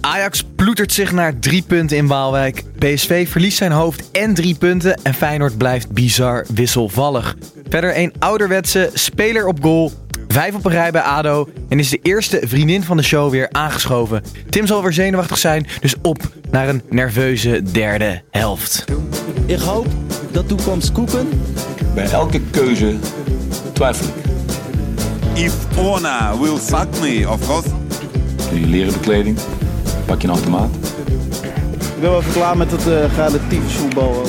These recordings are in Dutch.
Ajax ploetert zich naar drie punten in Waalwijk. PSV verliest zijn hoofd en drie punten. En Feyenoord blijft bizar wisselvallig. Verder een ouderwetse speler op goal. Vijf op een rij bij ADO. En is de eerste vriendin van de show weer aangeschoven. Tim zal weer zenuwachtig zijn. Dus op naar een nerveuze derde helft. Ik hoop dat toekomst koeken. Bij elke keuze twijfel ik. If Ona will fuck me, of course. Doe je leren bekleding, pak je een automaat. Ik ben wel even klaar met het uh, relatief voetbal.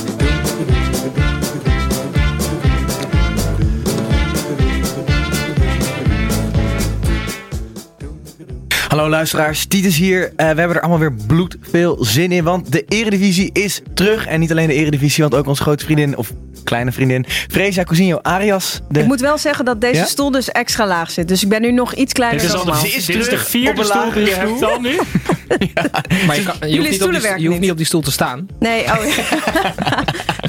Hallo luisteraars, Titus hier. Uh, we hebben er allemaal weer bloedveel zin in, want de Eredivisie is terug. En niet alleen de Eredivisie, want ook onze grote vriendin, of kleine vriendin, Freza Cousinho Arias. De... Ik moet wel zeggen dat deze ja? stoel dus extra laag zit. Dus ik ben nu nog iets kleiner dit is dan de, Dit is de vierde stoel die je hebt dan nu. ja. Maar je, kan, je, hoeft, niet op, die, je hoeft niet op die stoel te staan. Nee, oh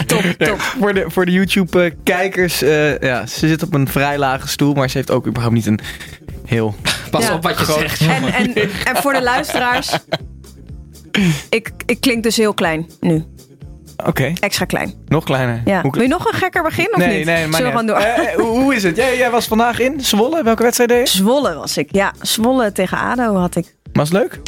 top, top. Nee, voor de, voor de YouTube-kijkers, uh, ja, ze zit op een vrij lage stoel, maar ze heeft ook überhaupt niet een heel... Pas ja. op wat je zegt. En, en, en voor de luisteraars, ik, ik klink dus heel klein nu. Oké. Okay. Extra klein. Nog kleiner. Ja. Hoe... Wil je nog een gekker begin of nee, niet? Nee, maar Zullen we gewoon door? Uh, hoe, is het? Jij, jij, was vandaag in Zwolle. Welke wedstrijd deed je? Zwolle was ik. Ja, Zwolle tegen ADO had ik. Was het leuk?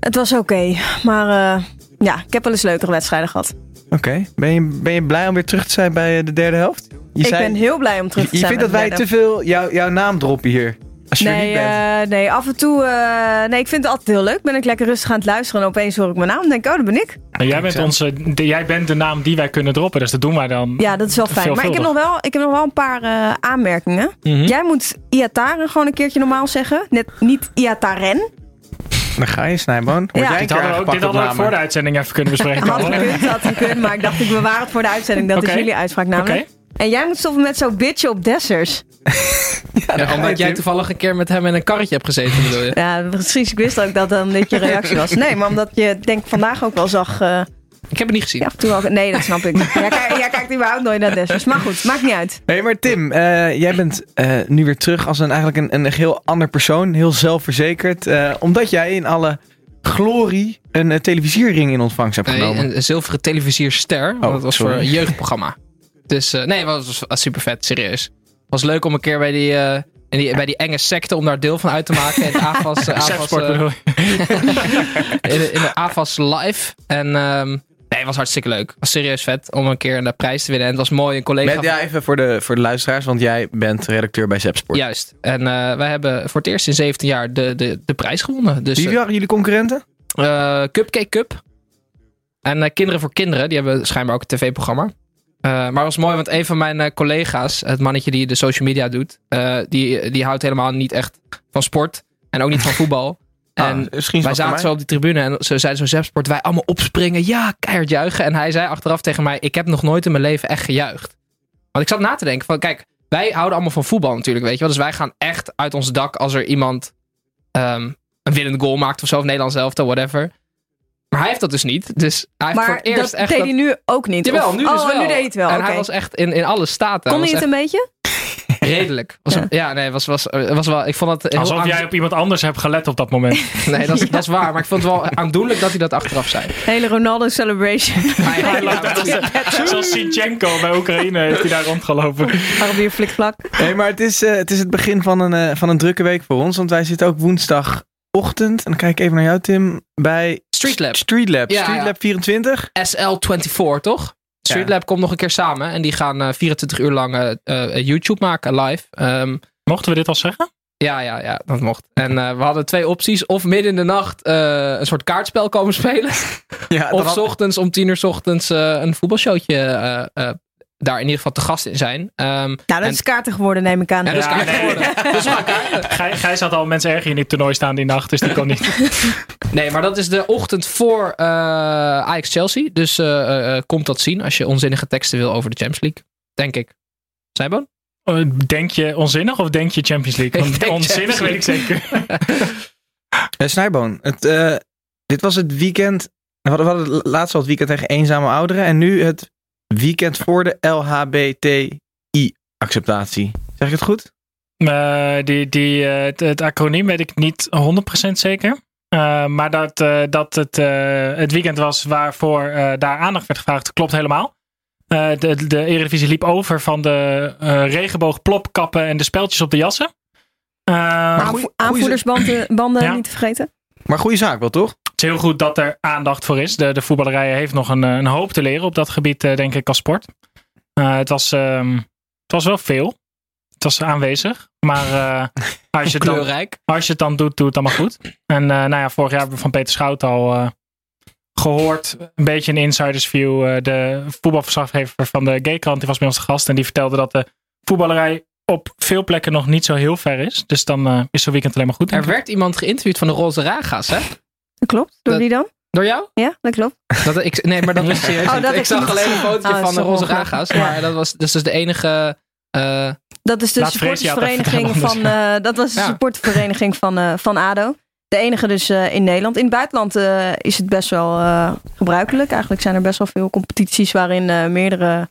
Het was oké. Okay, maar uh, ja, ik heb wel eens leukere wedstrijden gehad. Oké. Okay. Ben, je, ben je blij om weer terug te zijn bij de derde helft? Je ik zei, ben heel blij om terug te je, zijn Je vindt dat wij te veel jou, jouw naam droppen hier? Als je nee, uh, nee, af en toe. Uh, nee, ik vind het altijd heel leuk. Ben ik lekker rustig aan het luisteren en opeens hoor ik mijn naam en denk oh, dat ben ik. En jij, bent onze, de, jij bent de naam die wij kunnen droppen, dus dat doen wij dan. Ja, dat is wel fijn. Maar ik heb nog wel, ik heb nog wel een paar uh, aanmerkingen. Mm -hmm. Jij moet Iataren gewoon een keertje normaal zeggen. Net niet Iataren. Dan ga je, Snijboon. Ja. Dit hadden we ook, dit hadden we ook voor de uitzending even kunnen bespreken. had gekund, had gekund, maar ik dacht ik bewaar het voor de uitzending. Dat okay. is jullie uitspraak namelijk. Okay. En jij moet stoppen met zo'n bitch op Dessers. ja, ja, omdat jij toevallig een keer met hem in een karretje hebt gezeten, bedoel je? Ja, precies. Ik wist ook dat dan dit je reactie was. Nee, maar omdat je denk vandaag ook wel zag... Uh, ik heb het niet gezien. Ja, toen nee, dat snap ik. jij, kijkt, jij kijkt überhaupt nooit naar Dessers. Maar goed, maakt niet uit. Nee, maar Tim, uh, jij bent uh, nu weer terug als een, eigenlijk een, een heel ander persoon. Heel zelfverzekerd. omdat jij in alle glorie een uh, televisiering in ontvangst hebt genomen. Nee, een zilveren televisierster. Oh, dat was sorry. voor een jeugdprogramma. Dus uh, nee, het was, was super vet, serieus. Het was leuk om een keer bij die, uh, in die, bij die enge secte om daar deel van uit te maken. In de AFAS, AFAS, uh, in, de, in de AFAS live. En um, nee, het was hartstikke leuk. Het was serieus vet om een keer een prijs te winnen. En het was mooi, een collega... Met, ja, even voor de, voor de luisteraars, want jij bent redacteur bij Zepsport. Juist. En uh, wij hebben voor het eerst in 17 jaar de, de, de prijs gewonnen. Dus, Wie waren jullie concurrenten? Uh, Cupcake Cup. En uh, Kinderen voor Kinderen, die hebben schijnbaar ook een tv-programma. Uh, maar het was mooi, want een van mijn uh, collega's, het mannetje die de social media doet, uh, die, die houdt helemaal niet echt van sport. En ook niet van voetbal. Ah, en wij zaten zo op die tribune en ze zeiden zo Zepsport, wij allemaal opspringen, ja, keihard juichen. En hij zei achteraf tegen mij, ik heb nog nooit in mijn leven echt gejuicht. Want ik zat na te denken van, kijk, wij houden allemaal van voetbal natuurlijk, weet je wel. Dus wij gaan echt uit ons dak als er iemand um, een winnende goal maakt of zo, of Nederlands elftal, whatever. Maar hij heeft dat dus niet. Dus hij heeft maar voor het eerst dat echt deed hij nu ook niet? Jawel, nu dus oh, wel. nu deed hij het wel. En okay. hij was echt in, in alle staten. Kon hij het echt... een beetje? Redelijk. Was, ja. ja, nee, was, was, was wel. Ik vond het heel Alsof jij op iemand anders hebt gelet op dat moment. nee, dat is, ja. dat is waar. Maar ik vond het wel aandoenlijk dat hij dat achteraf zei. Hele Ronaldo celebration. ja, Zoals Sinchenko bij Oekraïne heeft hij daar rondgelopen. Arabier flikvlak. Nee, maar het is, uh, het is het begin van een, uh, van een drukke week voor ons. Want wij zitten ook woensdag ochtend, en dan kijk ik even naar jou Tim, bij Streetlab. Streetlab, ja, Streetlab ja. 24. SL24 toch? Streetlab ja. komt nog een keer samen en die gaan uh, 24 uur lang uh, YouTube maken, live. Um, Mochten we dit al zeggen? Ja, ja, ja, dat mocht. En uh, we hadden twee opties. Of midden in de nacht een soort kaartspel komen spelen. ja, of had... ochtends om tien uur ochtends een voetbalshowtje daar in ieder geval te gast in zijn. Um, nou, dat en- is kaarten geworden, neem ik aan. Ja, dat is kaarten nee. geworden. Dus. Gij- Gijs had al mensen erg in het toernooi staan die nacht, dus die kon niet. Nee, maar dat is de ochtend voor eh, Ajax-Chelsea. Dus eh, eh, komt dat zien als je onzinnige teksten wil over de Champions League. Denk ik. Zijboon? Denk je onzinnig of denk je Champions League? Want onzinnig Champions weet ik zeker. Snijboon, het, eh, dit was het weekend. We hadden, we hadden het laatst al het weekend tegen eenzame ouderen. En nu het weekend voor de LHBTI-acceptatie. Zeg ik het goed? Eh, die, die, eh, het, het acroniem weet ik niet 100% zeker. Eh, maar dat, eh, dat het eh, het weekend was waarvoor eh, daar aandacht werd gevraagd, klopt helemaal. Eh, de, de Eredivisie liep over van de eh regenboogplopkappen en de speltjes op de jassen. Eh, aanvoerdersbanden banden Ja. niet te vergeten. Maar goede zaak wel, toch? Het is heel goed dat er aandacht voor is. De, de voetballerij heeft nog een, eh, een hoop te leren op dat gebied, eh, denk ik, als sport. Eh, het, was, ehm, het was wel veel. Het was aanwezig. Maar als, je het dan, als je het dan doet, doe het allemaal goed. En nou ja, vorig jaar hebben we van Peter Schout al eh, gehoord. Een beetje een insiders view. eh, de voetbalverslaggever van de Gaykrant die was bij ons gast. En die vertelde dat de voetballerij op veel plekken nog niet zo heel ver is. Dus dan is zo'n weekend alleen maar goed. Er werd iemand geïnterviewd van de Roze Raga's, hè? Dat klopt. Door Dat- wie dan? Door jou? Ja, dat klopt. Dat, ik, nee, maar dat was serieus. Oh, dat ik zag niet alleen een fotootje Oh, dat van is de Roze. Raga's. Ja. Maar dat was dus, dus de enige... eh, Dat is de supportersvereniging van, eh, dat was de Ja. supportersvereniging van, eh, van ADO. De enige dus eh, in Nederland. In het buitenland eh, is het best wel eh, gebruikelijk. Eigenlijk zijn er best wel veel competities waarin eh, meerdere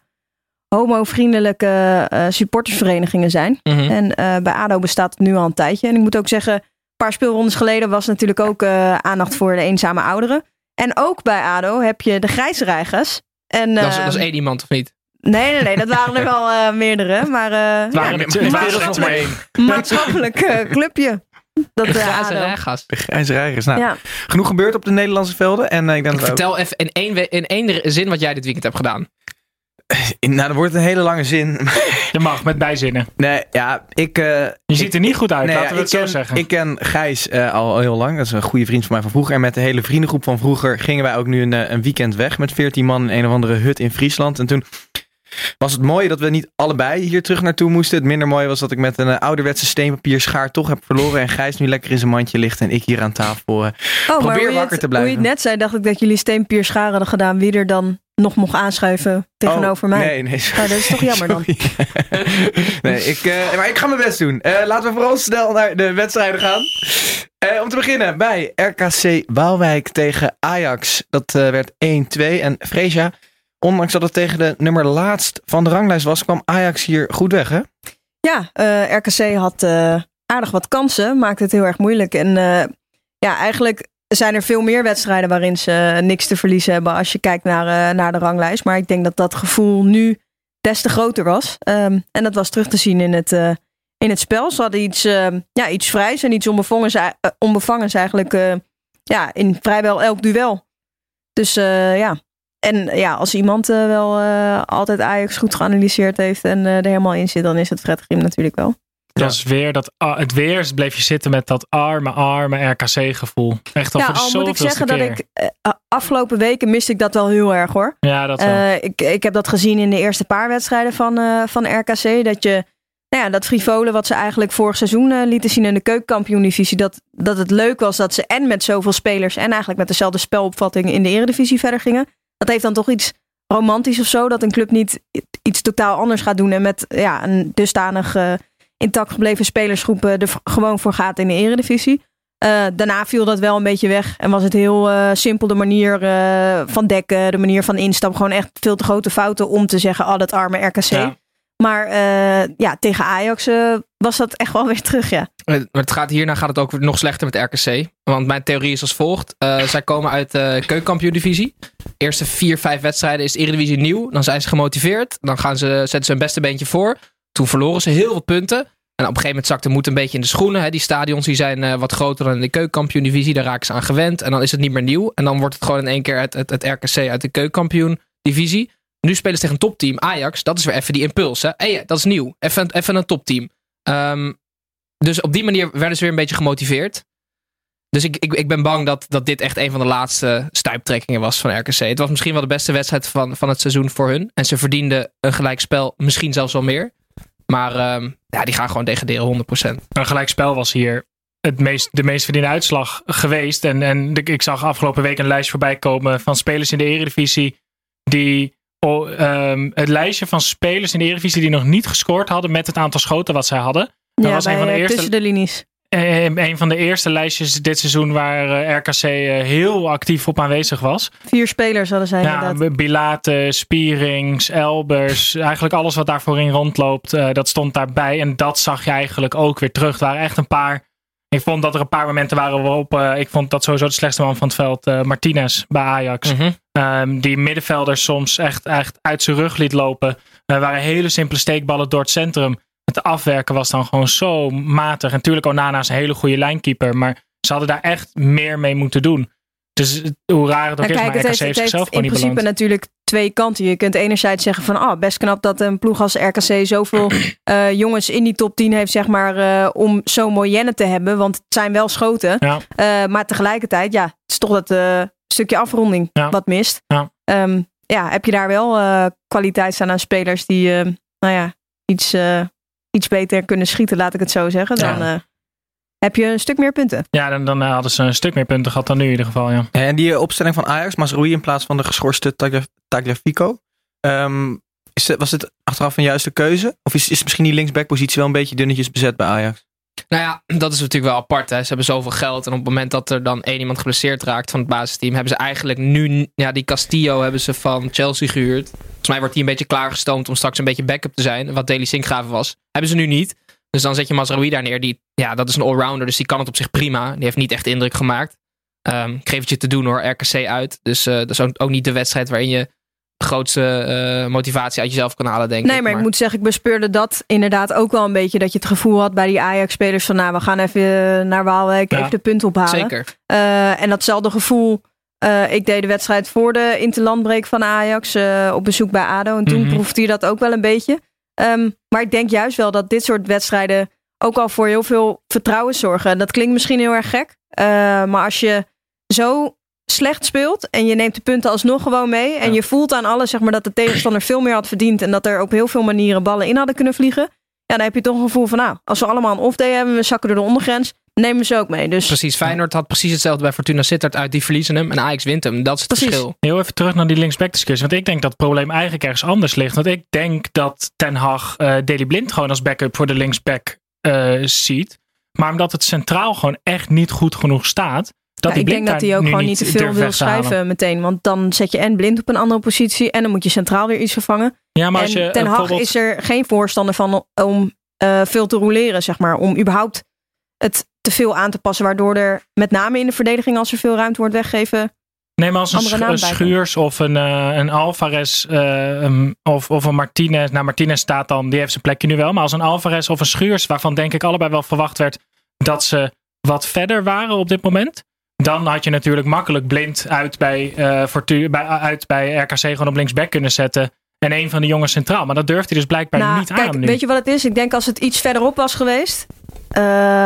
homo-vriendelijke eh, supportersverenigingen zijn. mhm. En eh, bij ADO bestaat het nu al een tijdje. En ik moet ook zeggen, paar speelrondes geleden was natuurlijk ook eh, aandacht voor de eenzame ouderen. En ook bij ADO heb je de grijze reigers. En, dat, is, eh, dat is één iemand, of niet? Nee, nee, nee, dat waren er wel eh, meerdere. Maar eh, Het waren ja, er nog maar één. maatschappelijk eh, clubje. Dat De eh. De grijze reigers. Nou, Ja. genoeg gebeurd op de Nederlandse velden. En eh, ik denk Ik dat we ook- vertel even in één, we- in één zin wat jij dit weekend hebt gedaan. Nou, dat wordt een hele lange zin. Je mag met bijzinnen. nee, ja, ik... eh, Je ik- ziet er niet goed uit, Nee, laten ja, we het zo ken, zeggen. Ik ken Gijs eh, al heel lang. Dat is een goede vriend van mij van vroeger. En met de hele vriendengroep van vroeger gingen wij ook nu een, eh, een weekend weg. Met 14 man in een of andere hut in Friesland. En toen was het mooie dat we niet allebei hier terug naartoe moesten. Het minder mooie was dat ik met een ouderwetse steenpapier schaar toch heb verloren. En Gijs nu lekker in zijn mandje ligt. En ik hier aan tafel. Oh, Probeer wakker het, te blijven. Hoe je het net zei, dacht ik dat jullie steenpier scharen hadden gedaan. Wie er dan nog mocht aanschuiven tegenover oh, mij. Nee, nee. Oh, dat is toch jammer dan. Nee, ik, eh, maar ik ga mijn best doen. Eh, laten we vooral snel naar de wedstrijden gaan. Eh, om te beginnen bij RKC Waalwijk tegen Ajax. Dat werd 1-2. En Freesia, ondanks dat het tegen de nummer laatst van de ranglijst was, kwam Ajax hier goed weg, hè? Ja, RKC had aardig wat kansen, maakte het heel erg moeilijk. En ja, eigenlijk zijn er veel meer wedstrijden waarin ze niks te verliezen hebben als je kijkt naar, eh, naar de ranglijst. Maar ik denk dat dat gevoel nu des te groter was. Ehm, en dat was terug te zien in het, eh, in het spel. Ze hadden iets, eh, ja, iets vrijs en iets onbevangens, eh, onbevangens eigenlijk ja, in vrijwel elk duel. Dus ja. En ja, als iemand wel altijd Ajax goed geanalyseerd heeft en er helemaal in zit, dan is het Fred Grim natuurlijk wel. Het was weer dat, het weer bleef je zitten met dat arme, arme RKC-gevoel. Echt al Ja, voor de al moet ik zeggen dat ik eh, afgelopen weken miste ik dat wel heel erg hoor. Ja, dat wel. Eh, ik, ik heb dat gezien in de eerste paar wedstrijden van, eh, van RKC. Dat je nou ja, dat frivole wat ze eigenlijk vorig seizoen lieten zien in de keukenkampioen-divisie. Dat, dat het leuk was dat ze en met zoveel spelers en eigenlijk met dezelfde spelopvatting in de eredivisie verder gingen. Dat heeft dan toch iets romantisch of zo. Dat een club niet iets totaal anders gaat doen. En met ja, een dusdanig intact gebleven spelersgroep eh, er gewoon voor gaat in de eredivisie. Eh, daarna viel dat wel een beetje weg. En was het heel eh, simpel de manier eh, van dekken, de manier van instap. Gewoon echt veel te grote fouten om te zeggen, oh dat arme RKC. Ja. Maar ja, tegen Ajax was dat echt wel weer terug, ja. Maar het gaat, hierna gaat het ook nog slechter met RKC. Want mijn theorie is als volgt. Zij komen uit de keukenkampioen-divisie. Eerste vier, vijf wedstrijden is de Eredivisie nieuw. Dan zijn ze gemotiveerd. Dan gaan ze, zetten ze hun beste beentje voor. Toen verloren ze heel veel punten. En op een gegeven moment zakte moed een beetje in de schoenen. Hè. Die stadions die zijn eh, wat groter dan in de keukenkampioen-divisie. Daar raken ze aan gewend. En dan is het niet meer nieuw. En dan wordt het gewoon in één keer het, het, het RKC uit de keukenkampioen-divisie. Nu spelen ze tegen een topteam. Ajax, dat is weer even die impuls. Hey, dat is nieuw. Even, even een topteam. Ehm, dus op die manier werden ze weer een beetje gemotiveerd. dus ik, ik, ik ben bang dat, dat dit echt een van de laatste stuiptrekkingen was van RKC. Het was misschien wel de beste wedstrijd van, van het seizoen voor hun. En ze verdienden een gelijkspel, misschien zelfs wel meer. Maar ehm, ja, die gaan gewoon degraderen, 100%. Een gelijkspel was hier het meest, de meest verdiende uitslag geweest. En, en ik zag afgelopen week een lijst voorbij komen van spelers in de Eredivisie. Die oh, ehm, het lijstje van spelers in de Eredivisie die nog niet gescoord hadden met het aantal schoten wat zij hadden. Dat ja, was een van de eerste, tussen de linies. Eh, een van de eerste lijstjes dit seizoen waar eh, RKC eh, heel actief op aanwezig was. Vier spelers hadden zij ja, Bilate, Spierings, Elbers. Eigenlijk alles wat daarvoor in rondloopt, dat stond daarbij. En dat zag je eigenlijk ook weer terug. Er waren echt een paar... Ik vond dat er een paar momenten waren waarop... ik vond dat sowieso de slechtste man van het veld, Martinez bij Ajax. Mhm. Ehm, die middenvelder soms echt, echt uit zijn rug liet lopen. Er waren hele simpele steekballen door het centrum het afwerken was dan gewoon zo matig. En natuurlijk, Onana is een hele goede lijnkeeper. Maar ze hadden daar echt meer mee moeten doen. Dus hoe raar het ook is, maar RKC heeft, heeft zichzelf gewoon niet in principe natuurlijk twee kanten. Je kunt enerzijds zeggen van, ah, best knap dat een ploeg als RKC zoveel uh, jongens in die top 10 heeft, zeg maar, uh, om zo moyenne te hebben. Want het zijn wel schoten. Ja. Uh, maar tegelijkertijd, ja, het is toch dat stukje afronding ja. wat mist. Ja. Um, ja, heb je daar wel kwaliteit staan aan spelers die, nou ja, iets iets beter kunnen schieten, laat ik het zo zeggen, dan uh, heb je een stuk meer punten. Ja, dan, dan hadden ze een stuk meer punten gehad dan nu in ieder geval. Ja. En die eh, opstelling van Ajax, Masroei in plaats van de geschorste Tagliafico. Um, is, was het achteraf een juiste keuze? Of is, is misschien die linksbackpositie wel een beetje dunnetjes bezet bij Ajax? Nou ja, dat is natuurlijk wel apart. Hè. Ze hebben zoveel geld. En op het moment dat er dan één iemand geblesseerd raakt van het basisteam, hebben ze eigenlijk nu, ja, die Castillo hebben ze van Chelsea gehuurd. Volgens mij wordt hij een beetje klaargestoomd om straks een beetje backup te zijn. Wat Daily Sinkgraven was. Hebben ze nu niet. Dus dan zet je Mazraoui daar neer. Die, ja, dat is een allrounder, dus die kan het op zich prima. Die heeft niet echt indruk gemaakt. Um, ik geef het je te doen hoor, RKC uit. Dus uh, dat is ook niet de wedstrijd waarin je grootste uh, motivatie uit jezelf kan halen, denk nee, ik. Nee, maar, ik moet zeggen, ik bespeurde dat inderdaad ook wel een beetje. Dat je het gevoel had bij die Ajax-spelers van... nou, we gaan even naar Waalwijk, even de punt ophalen. Zeker. Uh, en datzelfde gevoel... Uh, ik deed de wedstrijd voor de interlandbreek van Ajax op bezoek bij ADO. En toen mm proefde je dat ook wel een beetje. Um, maar ik denk juist wel dat dit soort wedstrijden ook al voor heel veel vertrouwen zorgen. Dat klinkt misschien heel erg gek. maar als je zo slecht speelt en je neemt de punten alsnog gewoon mee. En je voelt aan alles zeg maar, dat de tegenstander veel meer had verdiend. En dat er op heel veel manieren ballen in hadden kunnen vliegen. Ja, dan heb je toch een gevoel van, nou, als we allemaal een off-day hebben, we zakken door de ondergrens, nemen we ze ook mee. Dus, precies, Feyenoord had precies hetzelfde bij Fortuna Sittard uit. Die verliezen hem en Ajax wint hem. Dat is het precies. verschil. Heel even terug naar die linksback discussie. Want ik denk dat het probleem eigenlijk ergens anders ligt. Want ik denk dat Ten Hag uh, Deli Blind gewoon als backup voor de linksback uh, ziet. Maar omdat het centraal gewoon echt niet goed genoeg staat, dat ik denk dat hij ook gewoon niet te veel wil schrijven meteen. Want dan zet je en blind op een andere positie. En dan moet je centraal weer iets vervangen. Ja, maar als je, Ten Hag is er geen voorstander van om uh, veel te roleren, zeg maar. Om überhaupt het te veel aan te passen. Waardoor er met name in de verdediging, als er veel ruimte wordt weggeven. Nee, maar als een, een Schuurs of een, uh, een Alvarez uh, of, of een Martinez. Nou, Martinez staat dan, die heeft zijn plekje nu wel. Maar als een Alvarez of een Schuurs, waarvan denk ik allebei wel verwacht werd dat ze wat verder waren op dit moment dan had je natuurlijk makkelijk blind uit bij, uh, bij, uit bij RKC gewoon op linksback kunnen zetten. En een van de jongens centraal. Maar dat durft hij dus blijkbaar nou, niet kijk, aan. Nu. Weet je wat het is? Ik denk als het iets verderop was geweest. Uh,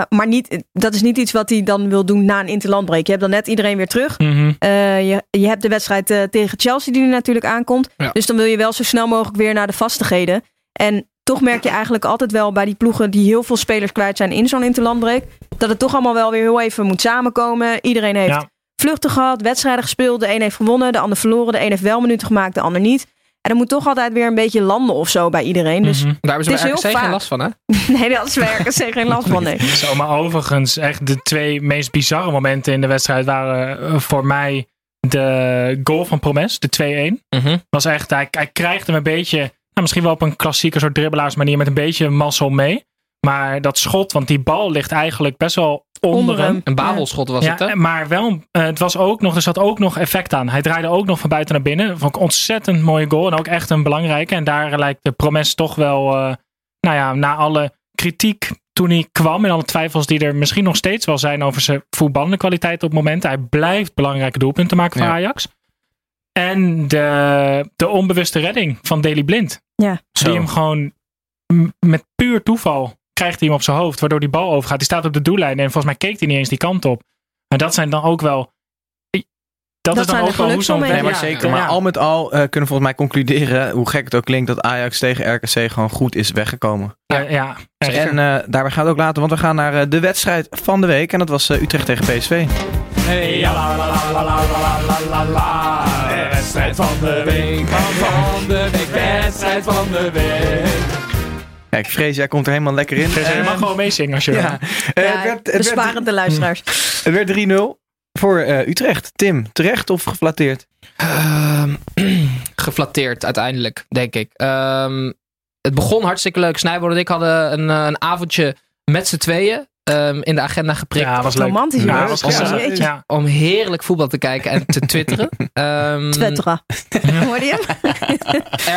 maar niet, dat is niet iets wat hij dan wil doen na een interlandbreek. Je hebt dan net iedereen weer terug. Mm -hmm. uh, je, je hebt de wedstrijd tegen Chelsea die er natuurlijk aankomt. Ja. Dus dan wil je wel zo snel mogelijk weer naar de vastigheden. En toch merk je eigenlijk altijd wel bij die ploegen die heel veel spelers kwijt zijn in zo'n interlandbreek. Dat het toch allemaal wel weer heel even moet samenkomen. Iedereen heeft vluchten gehad, wedstrijden gespeeld. De een heeft gewonnen, de ander verloren. De een heeft wel minuten gemaakt, de ander niet. En er moet toch altijd weer een beetje landen of zo bij iedereen. Dus mm Daar hebben ze bij RKC geen last van, hè? nee, daar is bij RKC geen last van, nee. Zo, maar overigens, echt de twee meest bizarre momenten in de wedstrijd waren eh, voor mij de goal van Promes, de 2-1. Mhm. Was echt, hij, hij krijgt hem een beetje misschien wel op een klassieke soort dribbelaarsmanier met een beetje mazzel mee. Maar dat schot, want die bal ligt eigenlijk best wel onder, hem. Een babelschot was het, hè? Maar wel, uh, het was ook nog, er zat ook nog effect aan. Hij draaide ook nog van buiten naar binnen. Vond ik ontzettend mooie goal en ook echt een belangrijke. En daar lijkt de promes toch wel, uh, nou ja, na alle kritiek toen hij kwam en alle twijfels die er misschien nog steeds wel zijn over zijn voetballende kwaliteit op het moment. Hij blijft belangrijke doelpunten maken voor Ajax. En de, de onbewuste redding van Daily Blind. Ja. Die hem gewoon met puur toeval krijgt hij hem op zijn hoofd. Waardoor die bal overgaat. Die staat op de doellijn. En volgens mij keek hij niet eens die kant op. Maar dat zijn dan ook wel dat, Dat is dan zijn ook de wel hoe zo'n. Nee, maar zeker. ja. Maar al met al eh, kunnen we volgens mij concluderen, hoe gek het ook klinkt, dat Ajax tegen RKC gewoon goed is weggekomen. Ja, ja, echt. En eh, daarbij gaan we het ook laten, want we gaan naar eh, de wedstrijd van de week. En dat was eh, Utrecht tegen PSV. Hey, ja, la, la, la, wedstrijd van de week, van de week, wedstrijd van de week. Ja, ik vrees, jij komt er helemaal lekker in. Je Eh, mag gewoon meezingen als je wil. ja. Eh, Ja, het werd, het besparen werd, de luisteraars. het werd 3-0 voor eh, Utrecht. Tim, terecht of geflatteerd? Ehm, geflatteerd uiteindelijk, denk ik. Ehm, het begon hartstikke leuk. Snijboord en ik hadden een, een avondje met z'n tweeën ehm, in de agenda geprikt. Ja, was leuk. Romantisch, Ja, was Ja. Om heerlijk voetbal te kijken en te twitteren. Ehm, Twitteren. Hoorde je hem?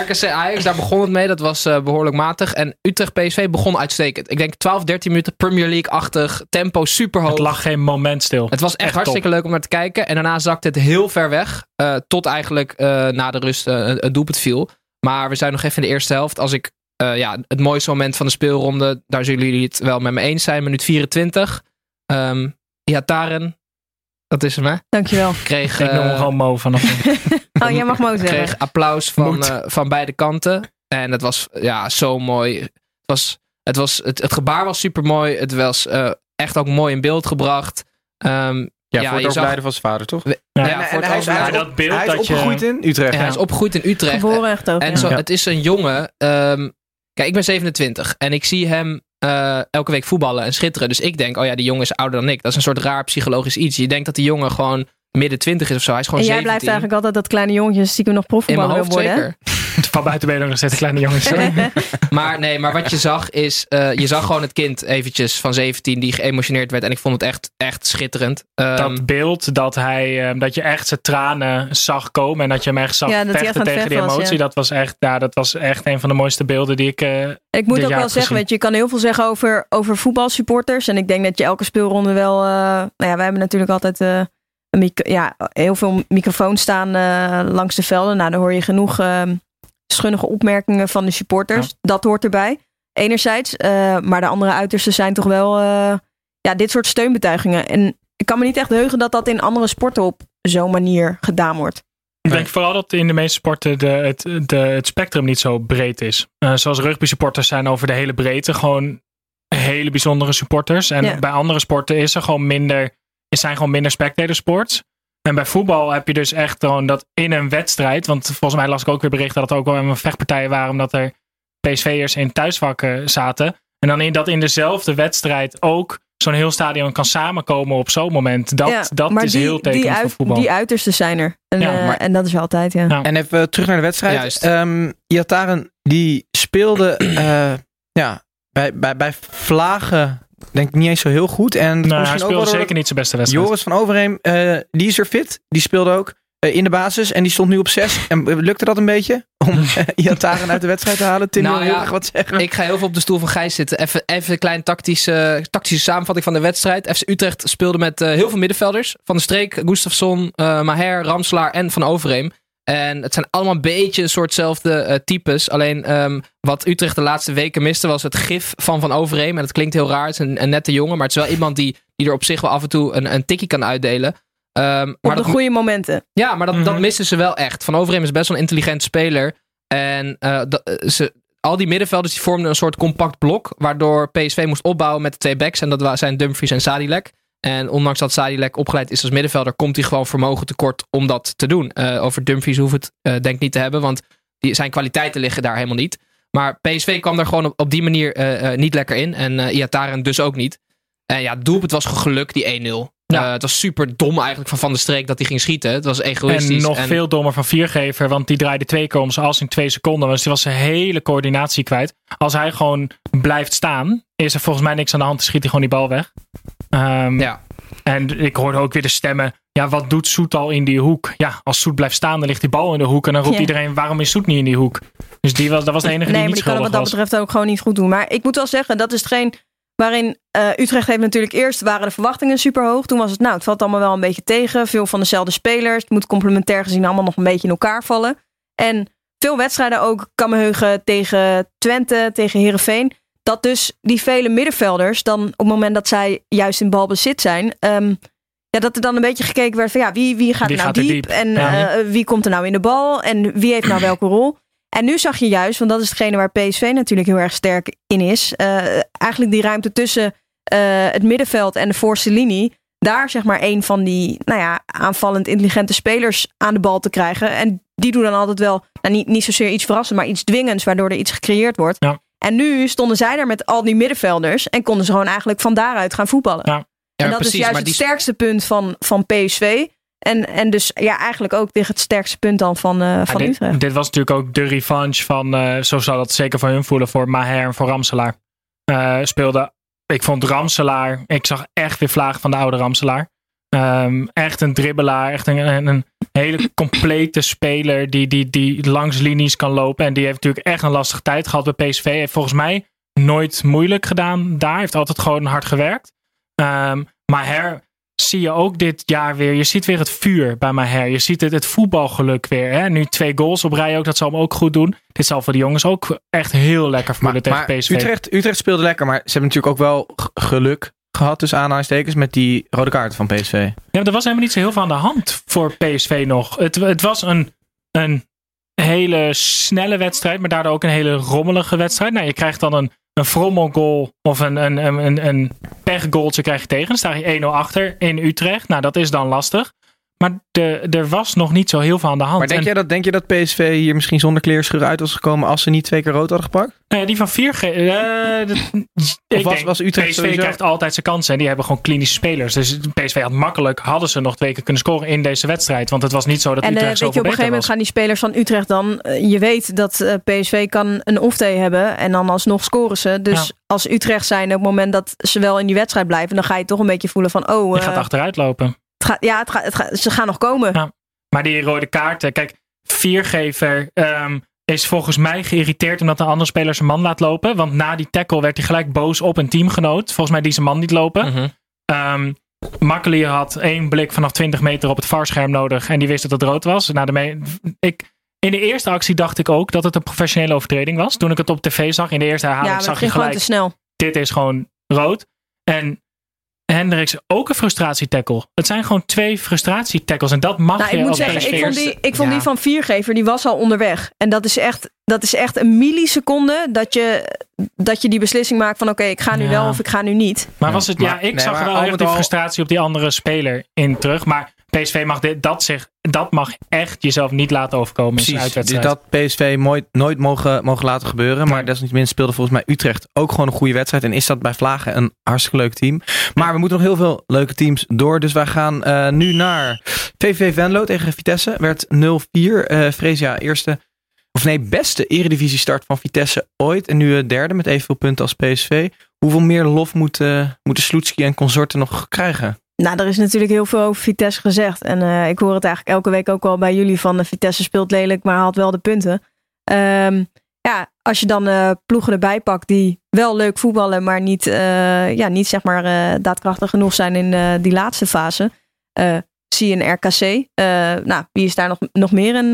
RKC Ajax, daar begon het mee. Dat was eh, behoorlijk matig. En Utrecht PSV begon uitstekend. Ik denk 12, 13 minuten Premier League-achtig. Tempo super hoog. Het lag geen moment stil. Het was echt, Echt hartstikke leuk om naar te kijken. En daarna zakte het heel ver weg. eh, tot eigenlijk eh, na de rust het doelpunt viel. Maar we zijn nog even in de eerste helft. Als ik eh, ja, het mooiste moment van de speelronde. Daar zullen jullie het wel met me eens zijn. Minuut 24. Ehm Ihataren. Dat is hem hè. Dankjewel. Kreeg, Ik noem hem eh, gewoon Mo vanaf. Oh, jij mag Mo zeggen. kreeg applaus van, eh, van beide kanten. En het was ja, zo mooi. Het, was, het, was, het, het gebaar was super mooi. Het was eh, echt ook mooi in beeld gebracht. Ehm, Ja, Ja, voor je het zag- overlijden van zijn vader, toch? ja, Ja, voor het hij dat beeld hij is dat je- opgegroeid in Utrecht. Ja, hij is opgegroeid in Utrecht. Geboren echt ook. En ja. zo, Ja. het is een jongen. ehm, kijk, ik ben 27 en ik zie hem eh, elke week voetballen en schitteren. Dus ik denk, oh ja, die jongen is ouder dan ik. Dat is een soort raar psychologisch iets. Je denkt dat die jongen gewoon midden 20 is of zo. Hij is gewoon En jij 17. blijft eigenlijk altijd dat kleine jongetje stiekem nog profvoetballer wil worden. zeker. Van buiten ben je nog steeds een kleine jongens. Maar nee, maar wat je zag is, eh, je zag gewoon het kind eventjes van 17 die geëmotioneerd werd. En ik vond het echt, echt schitterend. Ehm, dat beeld dat hij, eh, dat je echt zijn tranen zag komen en dat je hem echt zag Ja, dat hij echt vechten tegen die was, emotie. ja. Dat was echt, ja, dat was echt een van de mooiste beelden die ik. eh, Ik moet ook wel zeggen, weet je, je kan heel veel zeggen over, over voetbalsupporters. En ik denk dat je elke speelronde wel... eh, nou ja, wij hebben natuurlijk altijd eh, ja, heel veel microfoons staan eh, langs de velden. Nou, dan hoor je genoeg eh, schunnige opmerkingen van de supporters. Dat hoort erbij, enerzijds. Eh, maar de andere uitersten zijn toch wel eh, ja, dit soort steunbetuigingen. En ik kan me niet echt heugen dat dat in andere sporten op zo'n manier gedaan wordt. Ik denk vooral dat in de meeste sporten de, het, de, het spectrum niet zo breed is. Eh, zoals rugby supporters zijn over de hele breedte gewoon hele bijzondere supporters. En Ja. bij andere sporten is er gewoon minder, is zijn gewoon minder spectator sports. En bij voetbal heb je dus echt gewoon dat in een wedstrijd, want volgens mij las ik ook weer berichten dat er ook wel een vechtpartijen waren omdat er PSV'ers in thuisvakken zaten. En dan in dat in dezelfde wedstrijd ook zo'n heel stadion kan samenkomen op zo'n moment. Dat, Ja, dat maar is die, heel tekenend voor voetbal. die uitersten zijn er. En, Ja, eh, maar- en dat is altijd, ja. En even terug naar de wedstrijd. Juist. Ehm Iataren, die speelde eh, ja, bij, bij, bij Vlagen denk ik niet eens zo heel goed. En Nou, hij ook speelde wel door zeker niet zijn beste wedstrijd. Joris van Overheem, eh, die is er fit. Die speelde ook eh, in de basis. En die stond nu op 6. En eh, lukte dat een beetje? Om uh, Iataren uit de wedstrijd te halen? Tim Nou wil heel ja, graag wat zeggen. Ik ga heel veel op de stoel van Gijs zitten. Even, even een klein tactische, tactische samenvatting van de wedstrijd. FC Utrecht speelde met eh, heel veel middenvelders. Van de Streek, Gustafsson, eh Maher, Ramslaar en Van Overheem. En het zijn allemaal een beetje een soortzelfde eh, types. Alleen ehm, wat Utrecht de laatste weken miste was het gif van Van Overheem. En dat klinkt heel raar. Het is een, een nette jongen. Maar het is wel iemand die, die er op zich wel af en toe een, een tikkie kan uitdelen. Ehm, Op maar de dat, goede momenten. ja, maar dat, dat Mhm. missen ze wel echt. Van Overheem is best wel een intelligent speler. En eh, dat- eh, ze, al die middenvelders die vormden een soort compact blok. Waardoor PSV moest opbouwen met de twee backs. En dat zijn Dumfries en Sadilek. En ondanks dat Sadilek opgeleid is als middenvelder, komt hij gewoon vermogen tekort om dat te doen. Eh, over Dumfries hoeft het eh, denk ik niet te hebben, want die, zijn kwaliteiten liggen daar helemaal niet. Maar PSV kwam daar gewoon op, op die manier eh, niet lekker in. En eh Iataren dus ook niet. En ja, het doelpunt was geluk, die 1-0. Ja. Het was super dom eigenlijk van Van der Streek dat hij ging schieten. Het was egoïstisch. En nog veel dommer van Viergever, want die draaide twee keer om zijn as in twee seconden. Dus die was zijn hele coördinatie kwijt. Als hij gewoon blijft staan, is er volgens mij niks aan de hand. Dan schiet hij gewoon die bal weg. Ehm, Ja. En ik hoorde ook weer de stemmen. Ja, wat doet Soet al in die hoek? Ja, als Soet blijft staan, dan ligt die bal in de hoek. En dan roept Ja. iedereen, waarom is Soet niet in die hoek? Dus die was, dat was de enige Nee, die maar niet die kan het schuldig wat dat betreft ook gewoon niet goed doen. Maar ik moet wel zeggen, dat is hetgeen waarin eh, Utrecht heeft natuurlijk eerst waren de verwachtingen super hoog. Toen was het, nou, het valt allemaal wel een beetje tegen. Veel van dezelfde spelers. Het moet complementair gezien allemaal nog een beetje in elkaar vallen. En veel wedstrijden ook, kan me heugen, tegen Twente, tegen Herenveen. Dat dus die vele middenvelders dan op het moment dat zij juist in balbezit zijn, ehm, ja, dat er dan een beetje gekeken werd van ja, wie, wie gaat Wie nou gaat er diep? diep? En Ja. eh, wie komt er nou in de bal? En wie heeft nou welke rol? En nu zag je juist, want dat is hetgene waar PSV natuurlijk heel erg sterk in is. eh, eigenlijk die ruimte tussen eh, het middenveld en de voorste linie. Daar zeg maar een van die nou ja, aanvallend intelligente spelers aan de bal te krijgen. En die doen dan altijd wel, nou, niet, niet zozeer iets verrassends, maar iets dwingends, waardoor er iets gecreëerd wordt. Ja. En nu stonden zij daar met al die middenvelders en konden ze gewoon eigenlijk van daaruit gaan voetballen. Ja. en dat precies, is juist het die- sterkste punt van, van PSV. En, en dus ja, eigenlijk ook tegen het sterkste punt dan van, eh, van Ja, Utrecht. dit, dit was natuurlijk ook de revanche van, eh, zo zou dat zeker voor hun voelen, voor Maher en voor Ramselaar. Eh, speelde, ik vond Ramselaar, ik zag echt weer vlagen van de oude Ramselaar. Ehm, echt een dribbelaar, echt een, een, een hele complete speler die, die, die langs linies kan lopen. En die heeft natuurlijk echt een lastige tijd gehad bij PSV. Heeft volgens mij nooit moeilijk gedaan daar. Heeft altijd gewoon hard gewerkt. Ehm Maher zie je ook dit jaar weer. Je ziet weer het vuur bij Maher. Je ziet het, het voetbalgeluk weer. Hè? Nu twee goals op rij ook. Dat zal hem ook goed doen. Dit zal voor de jongens ook echt heel lekker voelen tegen maar PSV. Utrecht, Utrecht speelde lekker, maar ze hebben natuurlijk ook wel geluk gehad, tussen aanhalingstekens, met die rode kaarten van PSV. Ja, maar er was helemaal niet zo heel veel aan de hand voor PSV nog. Het, het was een, een hele snelle wedstrijd, maar daardoor ook een hele rommelige wedstrijd. Nou, je krijgt dan een, een frommelgoal of een, een, een, een, een pechgoaltje krijg je tegen. Dan sta je 1-0 achter in Utrecht. Nou, dat is dan lastig. Maar de, er was nog niet zo heel veel aan de hand. Maar denk, En- jij dat, denk je dat PSV hier misschien zonder kleerscheuren uit was gekomen als ze niet twee keer rood hadden gepakt? Nou ja, die van 4 Of was- was Utrecht PSV sowieso- krijgt altijd zijn kansen en die hebben gewoon klinische spelers. Dus PSV had makkelijk, hadden ze nog twee keer kunnen scoren in deze wedstrijd. Want het was niet zo dat En eh, Utrecht weet je, op een gegeven moment was. gaan die spelers van Utrecht dan. eh, je weet dat PSV kan een off-day hebben. En dan alsnog scoren ze. Dus Ja. als Utrecht zijn op het moment dat ze wel in die wedstrijd blijven. dan ga je toch een beetje voelen van. Oh, Je eh, gaat achteruit lopen. Het gaat, ja, het gaat, het gaat, ze gaan nog komen. Ja. Maar die rode kaarten, kijk, viergever ehm, is volgens mij geïrriteerd omdat de andere speler zijn man laat lopen. Want na die tackle werd hij gelijk boos op een teamgenoot. Volgens mij die zijn man niet lopen. Makkeli had één blik vanaf 20 meter op het varscherm nodig. En die wist dat het rood was. Na de me- ik, in de eerste actie dacht ik ook dat het een professionele overtreding was. Toen ik het op tv zag, in de eerste ja, herhaling het zag je ging gewoon gelijk te snel. dit is gewoon rood. En Hendricks ook een frustratietackle. Het zijn gewoon twee frustratietackles. En dat mag Nou, je ik moet als zeggen, ik vond, die, ik vond Ja. die van Viergever, die was al onderweg. En dat is echt, dat is echt een milliseconde dat je, dat je die beslissing maakt van oké, ik ga nu Ja. wel of ik ga nu niet. Maar was het, ja, ik nee, zag er wel met die frustratie op die andere speler in terug. Maar PSV mag dit, dat, zich, dat mag echt jezelf niet laten overkomen in zijn dus uitwedstrijd. dat PSV mooi, nooit mogen, mogen laten gebeuren. Maar desniettemin speelde volgens mij Utrecht ook gewoon een goede wedstrijd. En is dat bij Vlagen een hartstikke leuk team. Maar we moeten nog heel veel leuke teams door. Dus wij gaan eh, nu naar VVV Venlo tegen Vitesse. Werd 0-4. Eh Fresia eerste, of nee, beste eredivisie start van Vitesse ooit. En nu eh, derde met evenveel punten als PSV. Hoeveel meer lof moeten, moeten Sloetski en consorten nog krijgen? Nou, er is natuurlijk heel veel over Vitesse gezegd. En eh, ik hoor het eigenlijk elke week ook wel bij jullie van eh, Vitesse speelt lelijk, maar haalt wel de punten. Ehm, ja, als je dan eh, ploegen erbij pakt die wel leuk voetballen, maar niet, ja, niet zeg maar daadkrachtig genoeg zijn in die laatste fase. zie je een RKC. Nou, wie is daar nog, nog meer een,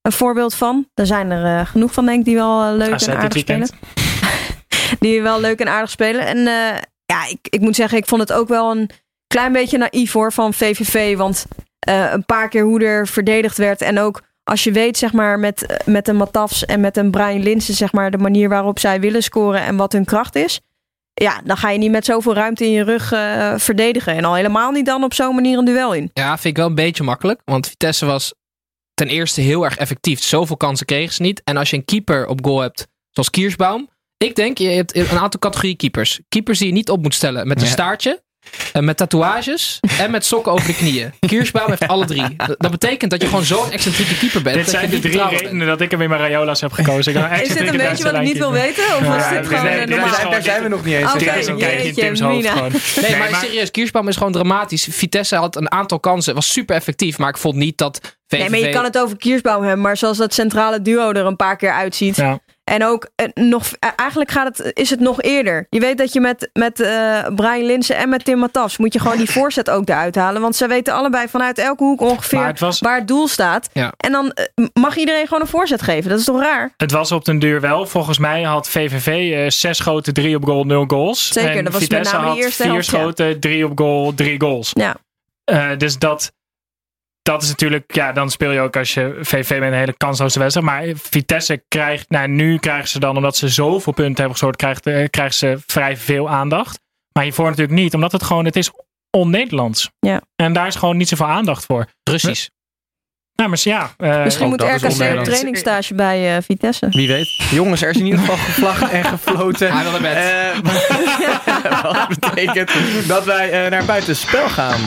een voorbeeld van? Er zijn er genoeg van, denk ik, die wel leuk AZ en aardig spelen die wel leuk en aardig spelen. En ja, ik, ik moet zeggen, ik vond het ook wel een klein beetje naïef hoor van VVV. Want eh, een paar keer hoe er verdedigd werd. En ook als je weet, zeg maar, met, eh, met een Matafs en met een Brian Linsen, zeg maar, de manier waarop zij willen scoren en wat hun kracht is. Ja, dan ga je niet met zoveel ruimte in je rug eh, verdedigen. En al helemaal niet dan op zo'n manier een duel in. Ja, vind ik wel een beetje makkelijk. Want Vitesse was ten eerste heel erg effectief. Zoveel kansen kregen ze niet. En als je een keeper op goal hebt, zoals Kiersbaum. Ik denk, je hebt een aantal categorie keepers. Keepers die je niet op moet stellen met een Ja. staartje. Eh, Met tatoeages en met sokken over de knieën. Kiersbaum heeft alle drie. Dat dat betekent dat je gewoon zo'n excentrieke keeper bent. Dit dat zijn je de drie bent. redenen dat ik hem in mijn Rayola's heb gekozen. Ik Is dit een beetje wat ik niet wil weten? Of Ja, is ja, dit gewoon nee, dit is normaal? daar zijn we nog niet eens. Dit is een kijkje in Tim's hoofd Mina. gewoon. Nee, maar serieus, Kiersbaum is gewoon dramatisch. Vitesse had een aantal kansen, was super effectief. Maar ik vond niet dat VVV... Nee, maar je kan het over Kiersbaum hebben, maar zoals dat centrale duo er een paar keer uitziet. Ja. En ook eh, nog, eh, eigenlijk gaat het, is het nog eerder. Je weet dat je met, met eh, Brian Linsen en met Tim Matas moet je gewoon die voorzet ook eruit halen. Want ze weten allebei vanuit elke hoek ongeveer Maar het was- waar het doel staat. Ja. En dan mag iedereen gewoon een voorzet geven. Dat is toch raar? Het was op den duur wel. Volgens mij had VVV zes schoten, drie op goal, nul goals. Zeker, en dat was met Vitesse name die had eerste vier helft, ja. schoten, drie op goal, drie goals. Ja. Dus dat, dat is natuurlijk, ja, dan speel je ook als je VV met een hele kansloze wedstrijd. Maar Vitesse krijgt, nou nu krijgen ze dan, omdat ze zoveel punten hebben gescoord, krijgt, uh, krijgen ze vrij veel aandacht. Maar hiervoor natuurlijk niet, omdat het gewoon, het is on-Nederlands. Ja. En daar is gewoon niet zoveel aandacht voor. Russisch. Nou, maar ja. Uh, Misschien moet RKC een trainingstage bij uh, Vitesse. Wie weet. Jongens, er is in ieder geval gevlacht en gefloten. Hij wil naar bed. Wat betekent dat wij naar buiten spel gaan.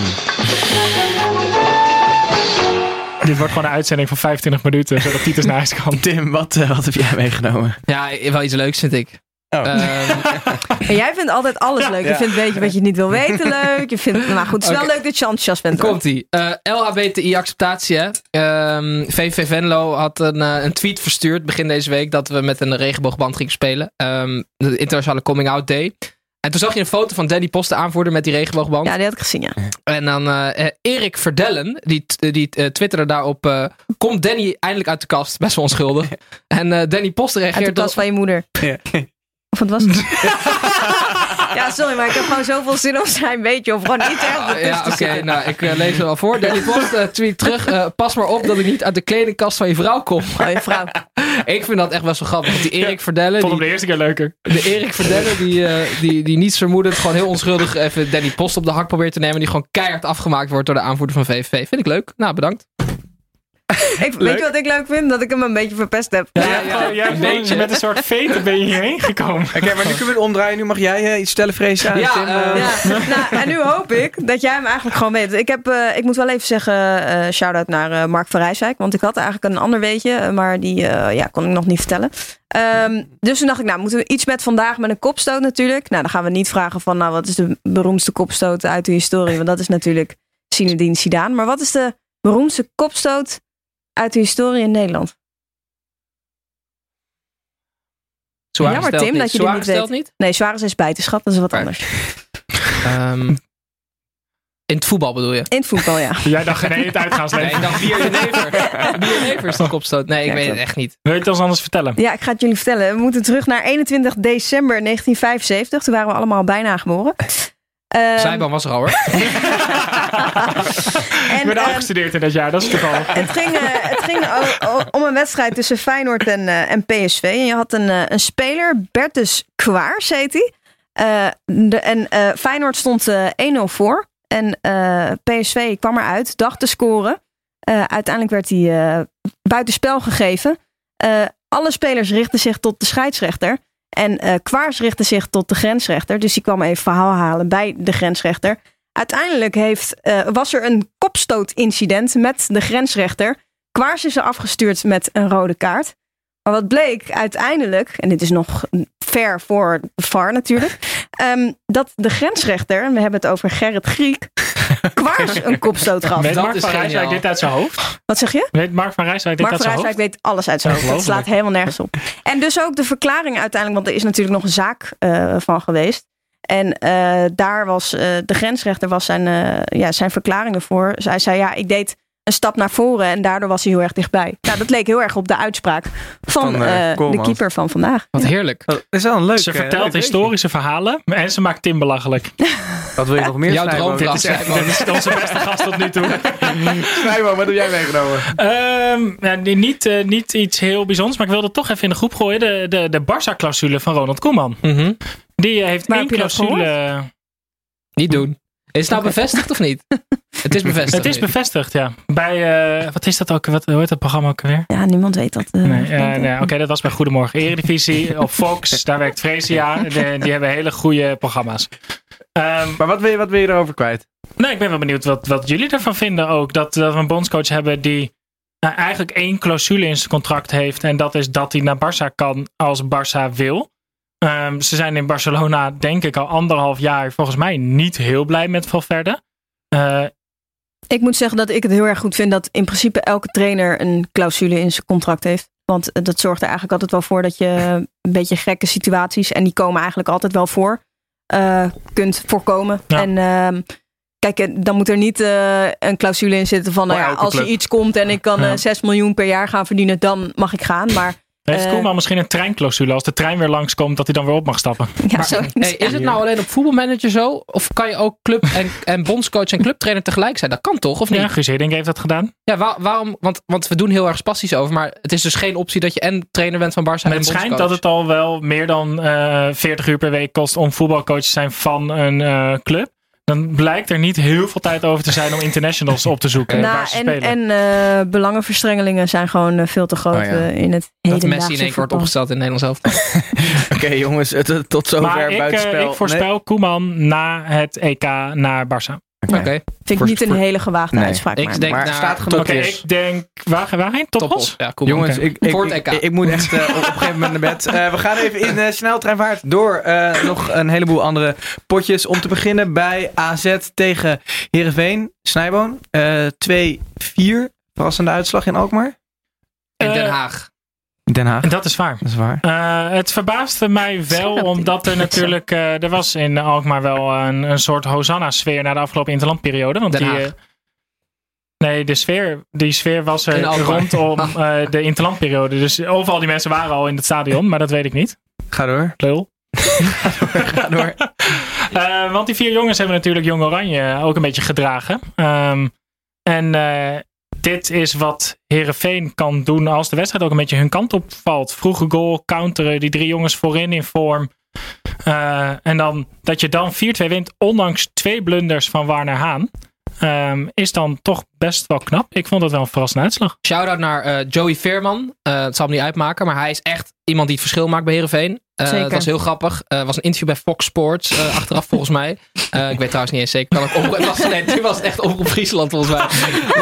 Dit wordt gewoon een uitzending van 25 minuten, zodat Titus naar huis kan. Tim, wat, wat heb jij meegenomen? Ja, wel iets leuks vind ik. Oh. en jij vindt altijd alles leuk. Je vindt weet je wat je niet wil weten leuk. Je vindt, maar goed, het is wel leuk dat je enthousiast bent. Komt-ie. Uh, LHBTI-acceptatie, hè. Um, VV Venlo had een, uh, een tweet verstuurd begin deze week dat we met een regenboogband gingen spelen. Um, de internationale coming out day. En toen zag je een foto van Danny Post, de aanvoerder met die regenboogband. Ja, die had ik gezien, ja. En dan uh, Erik Verdellen, die, die uh, twitterde daarop... Uh, komt Danny eindelijk uit de kast? Best wel onschuldig. en Danny Post reageert... Uit de kast van je moeder. Ja. Of wat was het? ja, sorry, maar ik heb gewoon zoveel zin om zijn beetje of gewoon niet echt Ja, oké. Okay, nou, ik uh, lees het wel voor. Danny Post uh, tweet terug. Uh, pas maar op dat ik niet uit de kledingkast van je vrouw kom. Oh, je vrouw. ik vind dat echt best wel grappig. Die Erik Verdellen. Vond hem de eerste keer leuker. De Erik Verdellen, die, die, die niets vermoedend gewoon heel onschuldig even Danny Post op de hak probeert te nemen. Die gewoon keihard afgemaakt wordt door de aanvoerder van VVV. Vind ik leuk. Nou, bedankt. Ik, weet je wat ik leuk vind? Dat ik hem een beetje verpest heb. Ja, ja, ja, ja een beetje. Met een soort vete ben je hierheen gekomen. Oké, okay, maar nu kunnen we het omdraaien. Nu mag jij uh, iets stellen, vrees aan. Ja, Tim, uh, ja. nou, en nu hoop ik dat jij hem eigenlijk gewoon weet. Ik, heb, uh, ik moet wel even zeggen, uh, shout-out naar Mark van Rijswijk. Want ik had eigenlijk een ander weetje, maar die ja, kon ik nog niet vertellen. Um, dus toen dacht ik, nou, moeten we iets met vandaag met een kopstoot natuurlijk. Nou, dan gaan we niet vragen van, nou, wat is de beroemdste kopstoot uit de historie? Want dat is natuurlijk Zinedine Zidane. Maar wat is de beroemdste kopstoot uit de historie in Nederland. Zwaar Jammer Tim niet. dat je Zwaar dit niet weet. niet? Nee, zwaar is buitenschap, dat is wat anders. um, in het voetbal bedoel je? In het voetbal, ja. Jij dacht nee, het uitgaansleven. Nee, ik dacht Bier. Bier is toch opstoot? Nee, ik Ja, weet het echt niet. Wil je het ons anders vertellen? Ja, ik ga het jullie vertellen. We moeten terug naar 21 december 1975. Toen waren we allemaal bijna geboren. Ehm, Zijban was er al hoor. Ik en, ben ehm, afgestudeerd in dat jaar, dat is toevallig. het ging, eh, het ging om een wedstrijd tussen Feyenoord en, eh, en PSV. En je had een, eh, een speler, Bertus Kwaars heet hij. De, en eh, Feyenoord stond eh, 1-0 voor. En PSV kwam eruit, dacht te scoren. Uiteindelijk werd hij buitenspel gegeven. Alle spelers richtten zich tot de scheidsrechter. En eh Kwaars richtte zich tot de grensrechter. Dus die kwam even verhaal halen bij de grensrechter. Uiteindelijk heeft, eh, was er een kopstootincident met de grensrechter. Kwaars is er afgestuurd met een rode kaart. Maar wat bleek uiteindelijk, en dit is nog ver voor de VAR natuurlijk, ehm, dat de grensrechter, en we hebben het over Gerrit Griek, Kwaars een kopstoot gaf. Weet Mark van Rijswijk dit uit zijn hoofd? Wat zeg je? Weet Mark van Rijswijk dit Mark uit van zijn Rijswijk hoofd? weet alles uit zijn hoofd. Dat slaat helemaal nergens op. En dus ook de verklaring uiteindelijk, want er is natuurlijk nog een zaak eh, van geweest. En eh, daar was eh, de grensrechter was zijn, ja, zijn verklaring ervoor. Zij zei ja, ik deed een stap naar voren en daardoor was hij heel erg dichtbij. Nou, dat leek heel erg op de uitspraak van, Van, eh, eh, de keeper van vandaag. Wat heerlijk. Dat is wel een leuk. Ze vertelt leuk historische verhalen en ze maakt Tim belachelijk. Wat wil je nog meer? Jouw droomvlag, Dit is echt- Snijboom. Dit is onze beste gast tot nu toe. Snijboom, wat heb jij meegenomen? Ehm, ja, die- niet, eh, niet iets heel bijzonders, maar ik wilde toch even in de groep gooien. De, de, de Barça-clausule van Ronald Koeman. Mhm. Die heeft Waar één clausule. Niet doen. Is het nou bevestigd of niet? Het is bevestigd. Het is bevestigd, ja. Bij, eh, wat is dat ook? Wat, hoe heet dat programma ook weer? Ja, niemand weet dat. eh, Nee, eh, nee oké, dat was bij Goedemorgen Eredivisie op Fox. Daar werkt Freesia. Die, die hebben hele goede programma's. Ehm, Maar wat wil je, wat wil je erover kwijt? nou, ik ben wel benieuwd wat, wat jullie ervan vinden ook. Dat, dat we een bondscoach hebben die nou, eigenlijk één clausule in zijn contract heeft. En dat is dat hij naar Barça kan als Barça wil. Ehm, ze zijn in Barcelona, denk ik, al anderhalf jaar volgens mij niet heel blij met Valverde. Eh, Ik moet zeggen dat ik het heel erg goed vind dat in principe elke trainer een clausule in zijn contract heeft. Want eh, dat zorgt er eigenlijk altijd wel voor dat je een beetje gekke situaties, en die komen eigenlijk altijd wel voor, eh, kunt voorkomen. Ja. En ehm, kijk, dan moet er niet een clausule in zitten van, nou ja, als er iets komt en ik kan Ja. eh 6 miljoen per jaar gaan verdienen, dan mag ik gaan. Maar Heeft Eh, Koeman misschien een treinclausule? Als de trein weer langskomt, dat hij dan weer op mag stappen. Ja, Maar, zoiets. hey, is het nou alleen op voetbalmanager zo? Of kan je ook club en, en bondscoach en clubtrainer tegelijk zijn? Dat kan toch, of niet? Ja, Guus Hiddink heeft dat gedaan. Ja, waar- waarom? Want, want we doen heel erg spastisch over. Maar het is dus geen optie dat je en trainer bent van Barça Maar en het schijnt bondscoach. dat het al wel meer dan eh 40 uur per week kost om voetbalcoach te zijn van een eh, club. Dan blijkt er niet heel veel tijd over te zijn om internationals op te zoeken. Nou, waar ze en spelen. en eh, belangenverstrengelingen zijn gewoon eh, veel te groot Oh ja. eh, in het Dat hedendaagse Messi in één keer wordt voetbal. opgesteld in Nederland zelf. Oké jongens, het, tot zover maar ik, buitenspel. ik voorspel Koeman na het EK naar Barça. Oké. Nee. Vind ik niet een hele gewaagde Nee. uitspraak. Ik maar. denk Maar staat Oké, genoeg Topos. ik denk... Waar, waarheen? Toppos? Ja, cool. Jongens, Oké. ik, ik, moet echt eh, op een gegeven moment naar bed. Eh, we gaan even in eh, sneltreinvaart door eh, nog een heleboel andere potjes. Om te beginnen bij AZ tegen Heerenveen. Snijboon. eh 2-4. Verrassende uitslag in Alkmaar. in Den Haag. Den Haag. En dat is waar. Dat is waar. Eh, het verbaasde mij wel, omdat er natuurlijk... eh, er was in Alkmaar wel een, een soort Hosanna-sfeer na de afgelopen interlandperiode. Want Den die, Haag. eh, nee, de sfeer, die sfeer was er rondom eh, de interlandperiode. Dus of al die mensen waren al in het stadion, maar dat weet ik niet. Ga door. Lul. Ga door. Eh, want die vier jongens hebben natuurlijk Jong Oranje ook een beetje gedragen. Ehm, en eh, dit is wat Herenveen kan doen als de wedstrijd ook een beetje hun kant op valt. Vroege goal, counteren, die drie jongens voorin in vorm. Eh, en dan dat je dan 4-2 wint, ondanks twee blunders van Warner Haan. ehm, is dan toch best wel knap. Ik vond dat wel een verrassende uitslag. Shout-out naar eh, Joey Veerman. Eh, het zal hem niet uitmaken, maar hij is echt iemand die het verschil maakt bij Heerenveen. Eh Zeker. Dat was heel grappig. Het was een interview bij Fox Sports, eh, achteraf volgens mij. Eh, ik weet trouwens niet eens zeker. Kan ik op, het was, nee, nu was het echt op Friesland volgens mij.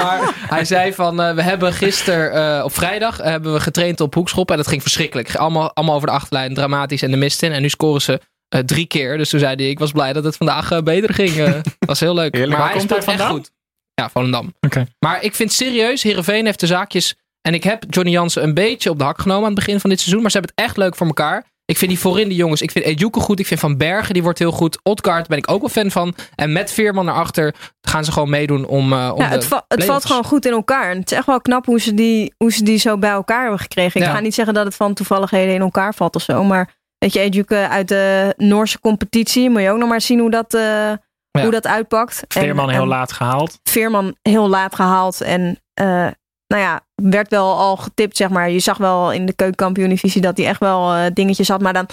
Maar hij zei van, eh, we hebben gisteren eh, op vrijdag eh, hebben we getraind op hoekschop. En dat ging verschrikkelijk. Allemaal, allemaal over de achterlijn, dramatisch en de mist in. En nu scoren ze eh, drie keer. Dus toen zei hij, ik was blij dat het vandaag eh, beter ging. Eh, was heel leuk. Heerlijk. Maar Waar hij komt echt vandaan? goed. Ja, Volendam. Oké. Maar ik vind serieus, Heerenveen heeft de zaakjes... En ik heb Johnny Jansen een beetje op de hak genomen aan het begin van dit seizoen. Maar ze hebben het echt leuk voor elkaar. Ik vind die voorin die jongens. Ik vind Ejuke goed. Ik vind Van Bergen, die wordt heel goed. Odgaard ben ik ook wel fan van. En met Veerman naar achter gaan ze gewoon meedoen om, eh, om Ja, de het, va- het valt gewoon goed in elkaar. En het is echt wel knap hoe ze die, hoe ze die zo bij elkaar hebben gekregen. Ik Ja. ga niet zeggen dat het van toevalligheden in elkaar valt of zo. Maar weet je, Ejuke uit de Noorse competitie. Moet je ook nog maar zien hoe dat, eh, hoe dat uitpakt. En- Veerman heel en laat gehaald. Veerman heel laat gehaald. En eh, nou ja, werd wel al getipt, zeg maar. Je zag wel in de keukenkampioen-divisie dat hij echt wel eh, dingetjes had. Maar dan,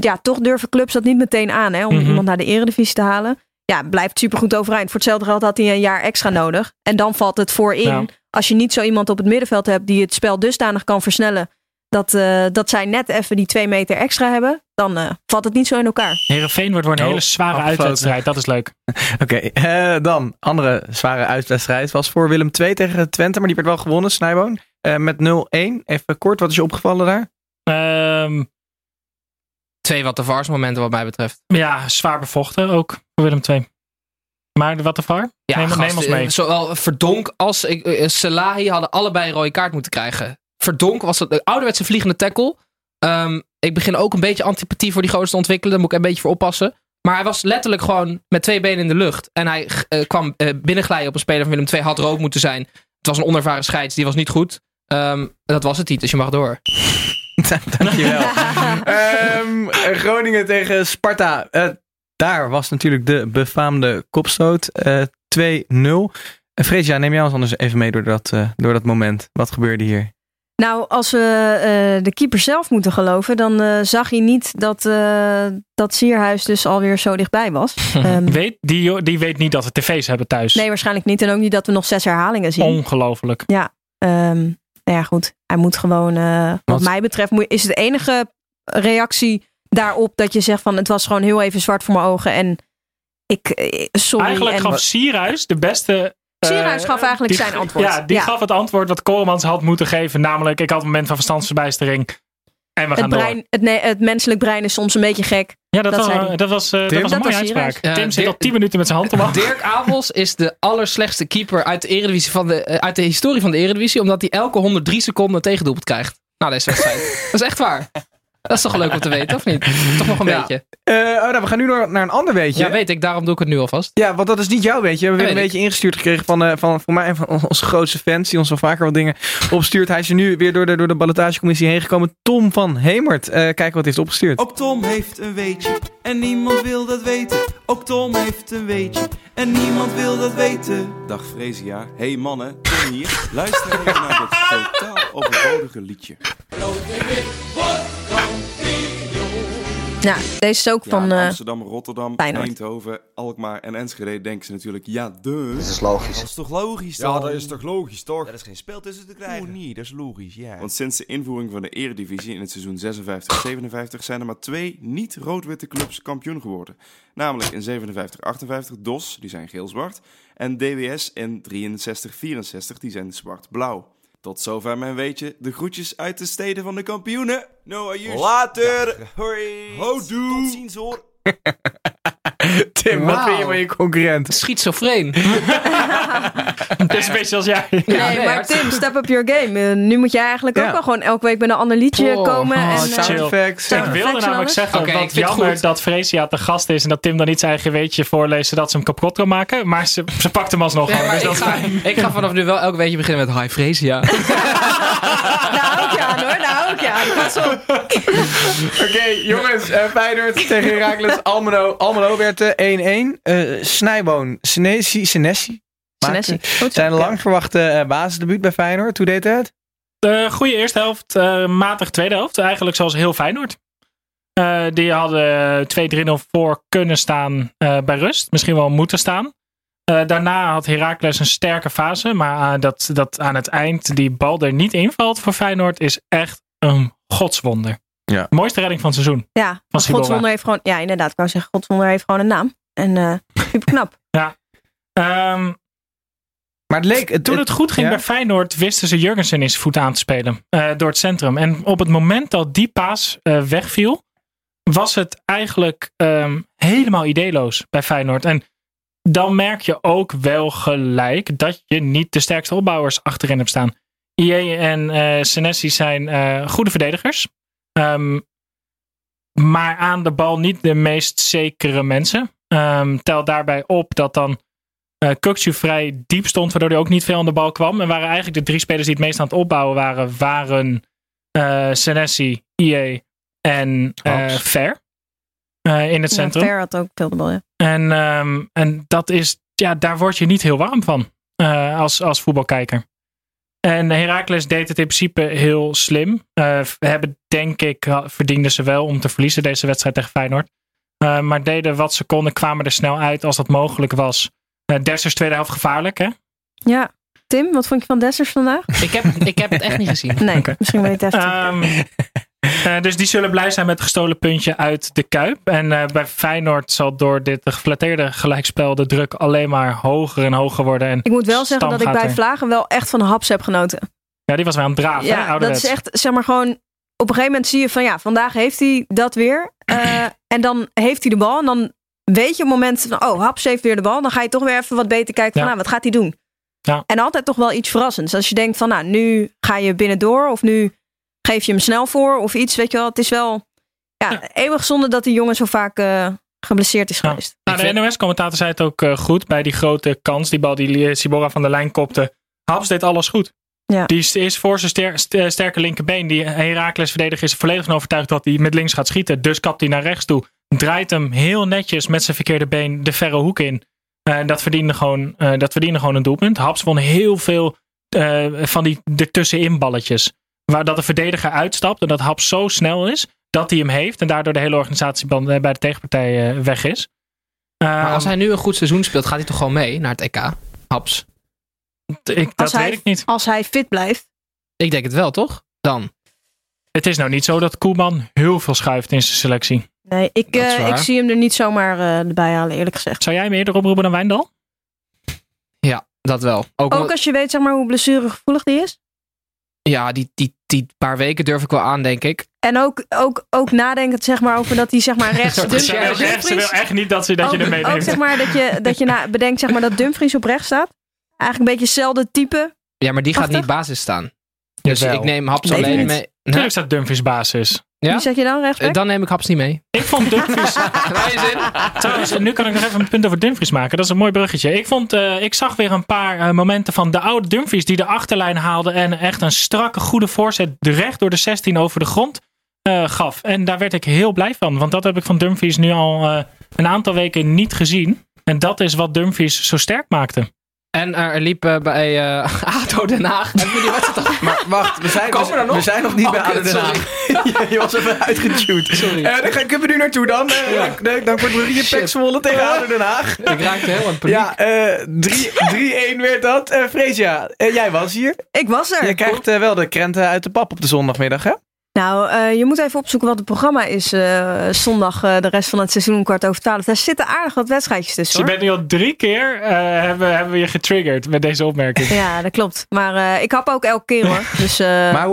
ja, toch durven clubs dat niet meteen aan, hè, om Mhm. iemand naar de eredivisie te halen. Ja, blijft supergoed overeind. Voor hetzelfde geld had hij een jaar extra nodig. En dan valt het voorin. Ja. Als je niet zo iemand op het middenveld hebt die het spel dusdanig kan versnellen. Dat, eh, dat zij net even die twee meter extra hebben. Dan eh, valt het niet zo in elkaar. Herenveen wordt wordt een Oh, hele zware afgesloten. uitwedstrijd. Dat is leuk. Oké, eh, dan. Andere zware uitwedstrijd was voor Willem 2 tegen Twente. Maar die werd wel gewonnen, Snijboon. Eh, met 0-1. Even kort, wat is je opgevallen daar? Ehm, Twee wat de vars momenten wat mij betreft. ja, zwaar bevochten ook voor Willem II. Maar de wat de var? Ja, neem, gast, neem ons mee. Zowel Verdonk als Salahi hadden allebei een rode kaart moeten krijgen. Verdonk was het de ouderwetse vliegende tackle. Ehm, ik begin ook een beetje antipathie voor die gozer te ontwikkelen. Daar moet ik een beetje voor oppassen. Maar hij was letterlijk gewoon met twee benen in de lucht. En hij eh, kwam eh, binnenglijden op een speler van Willem II. Had rood moeten zijn. Het was een onervaren scheids. Die was niet goed. Ehm, dat was het niet. Dus je mag door. Dankjewel. Ehm Groningen tegen Sparta. Eh, daar was natuurlijk de befaamde kopstoot. eh 2-0. Uh, Freesia, neem jij ons anders even mee door dat, eh, door dat moment. Wat gebeurde hier? Nou, als we eh, de keeper zelf moeten geloven, dan eh, zag hij niet dat, eh, dat Sierhuis dus alweer zo dichtbij was. Ehm, Weet, die, die weet niet dat we tv's hebben thuis. nee, waarschijnlijk niet. En ook niet dat we nog zes herhalingen zien. Ongelooflijk. Ehm, nou ja, goed. Hij moet gewoon, wat Wat- mij betreft, moet- is het de enige reactie daarop dat je zegt van het was gewoon heel even zwart voor mijn ogen. En ik, sorry. Eigenlijk en, gaf Sierhuis de beste... eh, Sierhuis gaf eigenlijk die- zijn antwoord. Ja, die Ja. gaf het antwoord wat Koolmans had moeten geven. Namelijk, ik had een moment van verstandsverbijstering. En we het, gaan door. brein, het, ne- het menselijk brein is soms een beetje gek. Ja, dat, dat was, dat was, eh, dat Tim? was een Dat mooie was uitspraak. Tim zit Dirk- al 10 minuten met zijn hand omhoog. Dirk Abels is de allerslechtste keeper uit de, Eredivisie van de, eh, uit de historie van de Eredivisie. Omdat hij elke 103 seconden een tegendoelpunt krijgt. Na deze wedstrijd. dat is echt waar. Dat is toch leuk om te weten, of niet? Toch nog een Ja. beetje. Eh, oh, nou, we gaan nu naar, naar een ander weetje. Ja, weet ik. Daarom doe ik het nu alvast. Ja, want dat is niet jouw weetje. We hebben weer weet een beetje ingestuurd gekregen van, eh, van voor mij een van onze grootste fans. Die ons wel vaker wat dingen opstuurt. Hij is er nu weer door de, door de ballotagecommissie heen gekomen. Tom van Hemert. Eh kijk wat hij heeft opgestuurd. Ook Tom heeft een weetje en niemand wil dat weten. Ook Tom heeft een weetje en niemand wil dat weten. Dag Fresia. Hey mannen, Tom hier. Luister even naar dit totaal overbodige liedje. Ja, deze is ook Ja, van... eh, Amsterdam, Rotterdam, Feyenoord. Eindhoven, Alkmaar en Enschede denken ze natuurlijk, ja, de. Dat is logisch. Dat is toch logisch, Ja, dan? dat is toch logisch, toch? Er is geen spel tussen te krijgen. Oh nee, dat is logisch, ja. Want sinds de invoering van de Eredivisie in het seizoen 56-57 zijn er maar twee niet-rood-witte clubs kampioen geworden. Namelijk in 57-58 DOS, die zijn geel-zwart, en DWS in 63-64, die zijn zwart-blauw. Tot zover mijn weetje. De groetjes uit de steden van de kampioenen. No, are Later. Hoi. Houdoe. Tot ziens hoor. Tim, wat vind je van je concurrent? Schizofreen. Het is een beetje als jij. nee, nee, maar hartstikke Tim, step up your game. Eh, nu moet jij eigenlijk Ja. ook wel gewoon elke week met een ander liedje Oh, komen. oh, en, eh, Sound chill. effects. Sound Ik wilde namelijk zeggen, ik wat jammer goed. dat Freesia te gast is en dat Tim dan niet zijn eigen weetje voorleest zodat ze hem kapot kan maken. Maar ze, ze pakt hem alsnog. Maar dus ik, dat is ga, fijn. ik ga vanaf nu wel elk weetje beginnen met Hi Freesia. Daar hou ik je aan hoor, daar hou ik je aan. Pas op. Oké, jongens. eh Feyenoord tegen Heracles. Almelo, Almelo werd eh, 1-1. Eh Snijboon, Senesi, Senesi. Senesi. Goed. Zijn lang verwachte eh, basisdebuut bij Feyenoord. Hoe deed hij het? De goede eerste helft, eh, matig tweede helft. Eigenlijk zoals heel Feyenoord. Eh, die hadden 2-3-0 voor kunnen staan eh, bij rust. Misschien wel moeten staan. Eh, daarna had Heracles een sterke fase. Maar eh, dat, dat aan het eind die bal er niet invalt voor Feyenoord is echt een godswonder. Ja. Mooiste redding van het seizoen. Ja, Van. Godswonder heeft gewoon... Ja, inderdaad. Ik wou zeggen, Godswonder heeft gewoon een naam. En eh super knap. Ehm, Maar het leek... Het, Toen het goed ging ja. bij Feyenoord, wisten ze Jurgensen in zijn voet aan te spelen. eh, door het centrum. En op het moment dat die paas eh, wegviel, was het eigenlijk ehm, helemaal ideeloos bij Feyenoord. En dan merk je ook wel gelijk dat je niet de sterkste opbouwers achterin hebt staan. IE en eh Senesi zijn eh, goede verdedigers. Ehm, maar aan de bal niet de meest zekere mensen. Ehm, tel daarbij op dat dan eh Kukçu vrij diep stond, waardoor hij ook niet veel aan de bal kwam. En waren eigenlijk de drie spelers die het meest aan het opbouwen waren, waren eh Senesi, IE en eh. Ver. eh, in het Ja, centrum. Ver had ook veel de bal, ja. En, ehm, en dat is, ja, daar word je niet heel warm van eh, als, als voetbalkijker. En Heracles deed het in principe heel slim. Eh, we hebben, denk ik, verdienden ze wel om te verliezen deze wedstrijd tegen Feyenoord. Eh, maar deden wat ze konden, kwamen er snel uit als dat mogelijk was. Uh, Dessers tweede helft gevaarlijk, hè? Ja. Tim, wat vond je van Dessers vandaag? ik, heb, ik heb het echt niet gezien. Nee, misschien wil je het. Eh, dus die zullen blij zijn met het gestolen puntje uit de Kuip. En eh, bij Feyenoord zal door dit geflatteerde gelijkspel de druk alleen maar hoger en hoger worden. En ik moet wel zeggen dat ik bij. Vlagen wel echt van de haps heb genoten. Ja, die was weer aan het draven, hè? Ja, dat is echt, zeg maar gewoon... Op een gegeven moment zie je van ja, vandaag heeft hij dat weer. Eh, en dan heeft hij de bal. En dan weet je op het moment van, oh, Haps heeft weer de bal. Dan ga je toch weer even wat beter kijken van, Ja. nou, wat gaat hij doen? Ja. En altijd toch wel iets verrassends. Als je denkt van, nou, nu ga je binnendoor. Of nu geef je hem snel voor. Of iets, weet je wel. Het is wel ja, Ja. eeuwig zonde dat die jongen zo vaak eh, geblesseerd is Ja. geweest. Nou, de NOS-commentator zei het ook eh, goed bij die grote kans. Die bal die Sibora van de lijn kopte. Haps deed alles goed. Ja. Die is, voor zijn ster- st- sterke linkerbeen. Die Herakles verdediger is er volledig van overtuigd dat hij met links gaat schieten. Dus kapt hij naar rechts toe. Draait hem heel netjes met zijn verkeerde been de verre hoek in. Eh, dat, verdiende gewoon, eh, dat verdiende gewoon een doelpunt. Haps won heel veel eh, van die ertussenin balletjes. Waar dat de verdediger uitstapt en dat Haps zo snel is dat hij hem heeft. En daardoor de hele organisatie bij de tegenpartij eh, weg is. Maar als Ehm, hij nu een goed seizoen speelt, gaat hij toch gewoon mee naar het EK? Haps. ik, dat Als hij- weet ik niet. Als hij fit blijft. Ik denk het wel, toch? Dan. Het is nou niet zo dat Koeman heel veel schuift in zijn selectie. Nee, ik, eh, ik zie hem er niet zomaar eh, erbij halen, eerlijk gezegd. Zou jij hem eerder oproepen dan Wijndal? Ja, dat wel. Ook, Ook als je weet zeg maar, hoe blessuregevoelig die is. Ja, die, die, die paar weken durf ik wel aan, denk ik. En ook, ook, ook nadenken zeg maar, over dat hij zeg maar, rechts... Ze wil, echt, ze wil Dumfries- echt niet dat, ze, dat je ook, hem meeneemt. ook zeg maar dat je, dat je na, bedenkt zeg maar, dat Dumfries op rechts staat. Eigenlijk een beetje hetzelfde type. Ja, maar die gaat niet basis staan. Dus Jawel. ik neem Haps alleen niet. mee. Nee? Tuurlijk staat Dumfries basis. Ja? Wie zet je dan rechtsback? Dan neem ik Haps niet mee. Ik vond Dumfries... Trouwens, nu kan ik nog even een punt over Dumfries maken. Dat is een mooi bruggetje. Ik, vond, uh, ik zag weer een paar uh, momenten van de oude Dumfries die de achterlijn haalde en echt een strakke, goede voorzet recht door de 16 over de grond uh, gaf. En daar werd ik heel blij van. Want dat heb ik van Dumfries nu al een aantal weken niet gezien. En dat is wat Dumfries zo sterk maakte. En er liep bij uh, ADO Den Haag. Hebben jullie wedstrijd Maar wacht, we zijn, we, we, we zijn nog niet oh, bij ADO Den Haag. je, je was even uitgetuned. Sorry. Uh, dan kunnen we nu naartoe dan. Ja. Dan, dan wordt Marie Pek Zwolle tegen ADO Den Haag. Ik raakte heel aan paniek. Ja, 3-1 werd dat. Uh, Freesia, jij was hier. Ik was er. Je krijgt wel de krenten uit de pap op de zondagmiddag, hè? Nou, uh, je moet even opzoeken wat het programma is uh, zondag, uh, de rest van het seizoen, kwart over twaalf. Daar zitten aardig wat wedstrijdjes tussen. Dus je bent nu al drie keer, hebben, hebben we je getriggerd met deze opmerking. Ja, dat klopt. Maar ik hap ook elke keer hoor. Dus, maar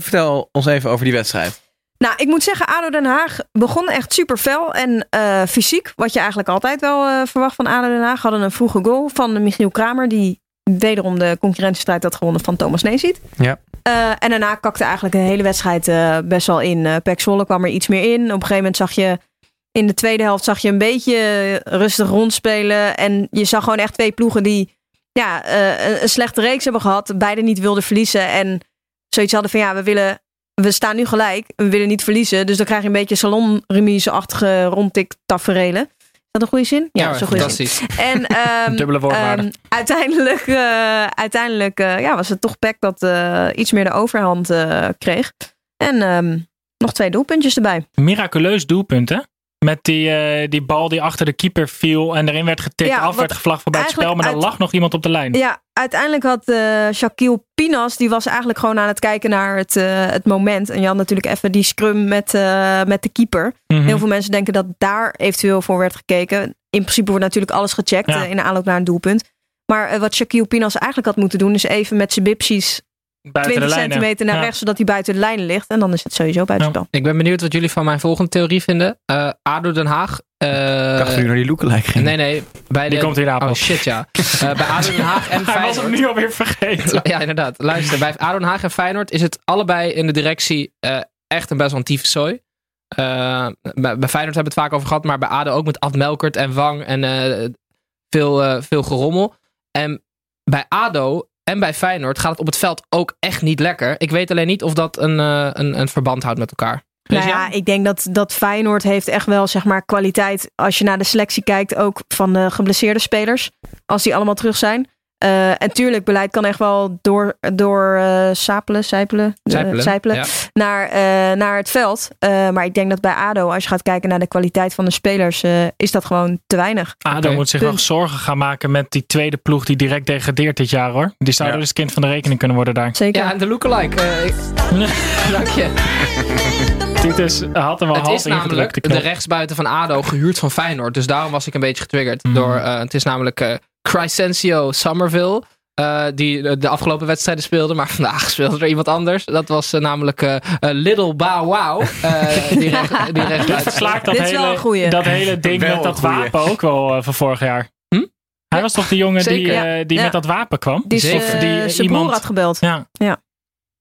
vertel ons even over die wedstrijd. Nou, ik moet zeggen, ADO Den Haag begon echt super fel en fysiek. Wat je eigenlijk altijd wel verwacht van ADO Den Haag. Hadden een vroege goal van Michiel Kramer, die wederom de concurrentiestrijd had gewonnen van Thomas Neesiet. Ja. Uh, en daarna kakte eigenlijk de hele wedstrijd uh, best wel in. Uh, Pek Zwolle kwam er iets meer in. Op een gegeven moment zag je in de tweede helft zag je een beetje rustig rondspelen. En je zag gewoon echt twee ploegen die ja, een, een, slechte reeks hebben gehad. Beide niet wilden verliezen. En zoiets hadden van ja, we willen. We staan nu gelijk. We willen niet verliezen. Dus dan krijg je een beetje salonremise-achtige rondtik taferelen dat een goede zin? Ja, ja fantastisch. Zin. En um, Dubbele woordwaarde. Um, uiteindelijk, uh, uiteindelijk uh, ja, was het toch Peck dat uh, iets meer de overhand kreeg. En um, nog twee doelpuntjes erbij. Miraculeus doelpunt, hè? Met die, uh, die bal die achter de keeper viel en erin werd getikt, ja, af werd gevlacht voorbij het spel, maar er lag nog iemand op de lijn. Ja, uiteindelijk had uh, Shaquille Pinas, die was eigenlijk gewoon aan het kijken naar het, uh, het moment. En je had natuurlijk even die scrum met, met de keeper. Mm -hmm. Heel veel mensen denken dat daar eventueel voor werd gekeken. In principe wordt natuurlijk alles gecheckt ja. in de aanloop naar een doelpunt. Maar wat Shaquille Pinas eigenlijk had moeten doen, is even met zijn bipsies buiten 20 centimeter naar ja. rechts, zodat hij buiten de lijnen ligt. En dan is het sowieso buitenspel. Ja. Ik ben benieuwd wat jullie van mijn volgende theorie vinden. Uh, ADO Den Haag. Uh, ik dacht dat naar die lookalike ging. Nee, nee. Bij die de, komt hier Oh shit, ja. Uh, bij ADO Den Haag en Feyenoord. Hij was hem nu alweer vergeten. ja, inderdaad. Luister, bij ADO Den Haag en Feyenoord is het allebei in de directie echt een best wel een tieve zooi. bij, bij Feyenoord hebben we het vaak over gehad, maar bij ADO ook met Ad Melkert en Wang en veel, veel gerommel. En bij ADO en bij Feyenoord gaat het op het veld ook echt niet lekker. Ik weet alleen niet of dat een, uh, een, een verband houdt met elkaar. Nou ja, ik denk dat, dat Feyenoord heeft echt wel zeg maar, kwaliteit. Als je naar de selectie kijkt, ook van de geblesseerde spelers. Als die allemaal terug zijn. Uh, en tuurlijk, beleid kan echt wel door, door uh, sapelen, zijpelen, zijpelen, zijpelen ja. naar, uh, naar het veld. maar ik denk dat bij ADO, als je gaat kijken naar de kwaliteit van de spelers, is dat gewoon te weinig. ADO okay. moet zich Punt. wel zorgen gaan maken met die tweede ploeg die direct degradeert dit jaar hoor. Die zou ja. dus kind van de rekening kunnen worden daar. Zeker. Ja, en de lookalike. Ik... Dank je. Titus had hem al het half is namelijk de rechtsbuiten van ADO gehuurd van Feyenoord. Dus daarom was ik een beetje getriggerd. Mm. Door, het is namelijk Crescencio Somerville. Uh, die de afgelopen wedstrijden speelde. Maar vandaag speelde er iemand anders. Dat was uh, namelijk uh, Little Bow Wow. die recht, die recht Dit verslaakt dat, hele, dat hele ding met dat wapen ook wel van vorig jaar. Hm? Hij was toch de jongen Zeker, die, ja. die ja. met dat wapen kwam? Die, Zeker. die zijn iemand had gebeld. Ja, ja.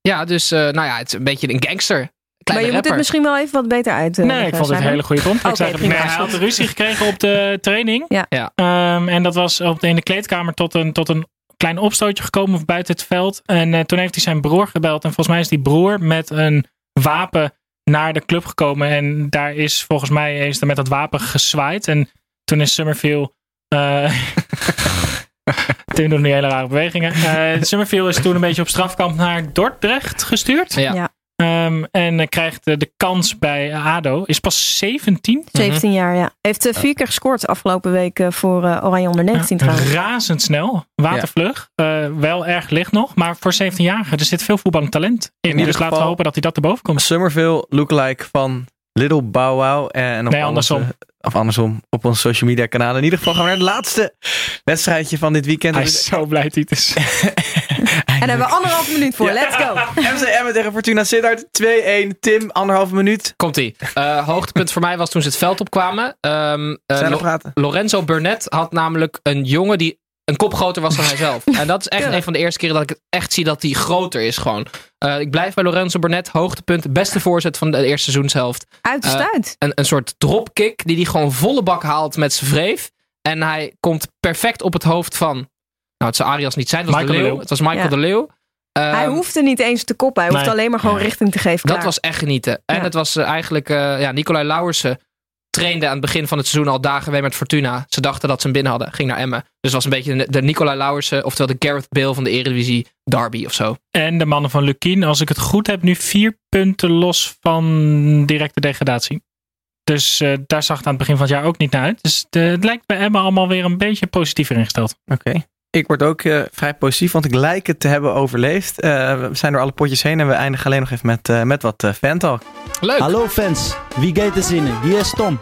ja dus nou ja, het is een beetje een gangster. Kleine maar je rapper. moet het misschien wel even wat beter uit. Uh, nee, ik vond het een hele goede grond. Okay, nee, hij had ruzie gekregen op de training. Ja. ja. Um, en dat was op de, in de kleedkamer tot een, tot een klein opstootje gekomen buiten het veld. En uh, toen heeft hij zijn broer gebeld. En volgens mij is die broer met een wapen naar de club gekomen. En daar is volgens mij er met dat wapen gezwaaid. En toen is Summerfield. Uh, Tim doet nu hele rare bewegingen. Uh, Summerfield is toen een beetje op strafkamp naar Dordrecht gestuurd. Ja. ja. Um, en krijgt uh, de kans bij ADO. Is pas 17. 17 mm -hmm. jaar, ja. Heeft uh, vier keer gescoord afgelopen week uh, voor Oranje onder 19 ja, trouwens. Razendsnel. Watervlug. Ja. wel erg licht nog. Maar voor 17-jarigen. Er zit veel voetballend talent in. in dus laten we hopen dat hij dat erboven komt. Summerville lookalike van Little Bow Wow. En nee, andersom. of andersom, op onze social media kanalen. In ieder geval gaan we naar het laatste wedstrijdje van dit weekend. Hij is zo blij, Titus. en hebben we anderhalf minuut voor. Ja. Let's go. MCM tegen Fortuna Sittard. 2-1. Tim, anderhalf minuut. Komt-ie. Uh, hoogtepunt voor mij was toen ze het veld opkwamen. Um, uh, Lo praten. Lorenzo Burnett had namelijk een jongen die een kop groter was dan hij zelf. En dat is echt een van de eerste keren dat ik het echt zie dat hij groter is gewoon. Uh, ik blijf bij Lorenzo Burnett, hoogtepunt, beste voorzet van de eerste seizoenshelft. Uit de stuit. Uh, een, een soort dropkick die hij gewoon volle bak haalt met zijn vreef. En hij komt perfect op het hoofd van, nou het zou Arias niet zijn, het was, Michael de Leeuw. Het was Michael Ja. de Leeuw. hij Ehm, hoefde niet eens te koppen. Hij hoeft Nee. alleen maar gewoon richting te geven. Dat was echt genieten. En Ja. het was eh, eigenlijk, eh ja, Nicolai Lauwersen trainde aan het begin van het seizoen al dagen mee met Fortuna. Ze dachten dat ze hem binnen hadden. Ging naar Emmen. Dus het was een beetje de, de Nicolai Lauwersen, oftewel de Gareth Bale van de Eredivisie Derby of zo. En de mannen van Lukien, als ik het goed heb, nu vier punten los van directe degradatie. Dus eh, daar zag het aan het begin van het jaar ook niet naar uit. Dus de- het lijkt bij Emma allemaal weer een beetje positiever ingesteld. Oké. Ik word ook eh, vrij positief, want ik lijk het te hebben overleefd. Eh, we zijn door alle potjes heen en we eindigen alleen nog even met, eh, met wat uh, fantalk. Leuk. Hallo fans, wie gaat er zinnen? Hier is Tom.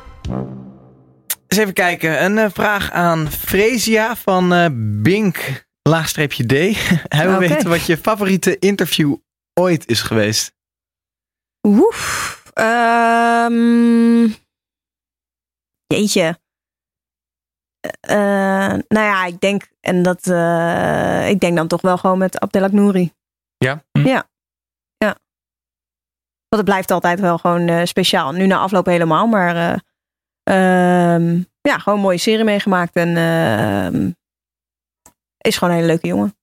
Eens even kijken. Een eh, vraag aan Fresia van eh, Bink, laagstreepje D. Hij wil weten wat je favoriete interview ooit is geweest. Oef. Ehm, jeetje. Eh, nou ja, ik denk, en dat, eh, ik denk dan toch wel gewoon met Abdelak Nouri. Ja? Hm. Ja. Ja. Want het blijft altijd wel gewoon eh, speciaal. Nu na afloop helemaal, maar eh, ehm, ja, gewoon een mooie serie meegemaakt. En ehm, is gewoon een hele leuke jongen.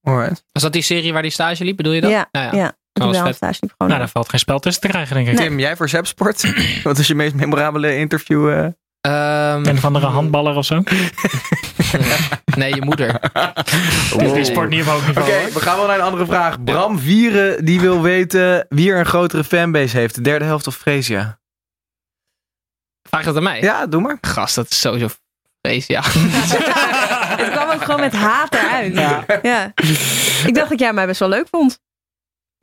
Alright. Was dat die serie waar die stage liep, bedoel je dat? Ja, Nou ja. Wel vet. een stage liep gewoon. Nou, daar valt geen spel tussen te krijgen, denk ik. Tim, jij voor Zepsport? wat is je meest memorabele interview? Ehm, Een of andere handballer of zo. nee, je moeder. Dus die sport niet op hoog Oké, we gaan wel naar een andere vraag. Bram Vieren, die wil weten wie er een grotere fanbase heeft. De derde helft of Fresia? Vraag dat aan mij? Ja, doe maar. Gast, dat is sowieso vrees, ja. Het kwam ook gewoon met haat eruit. Ja. Ik dacht dat jij mij best wel leuk vond.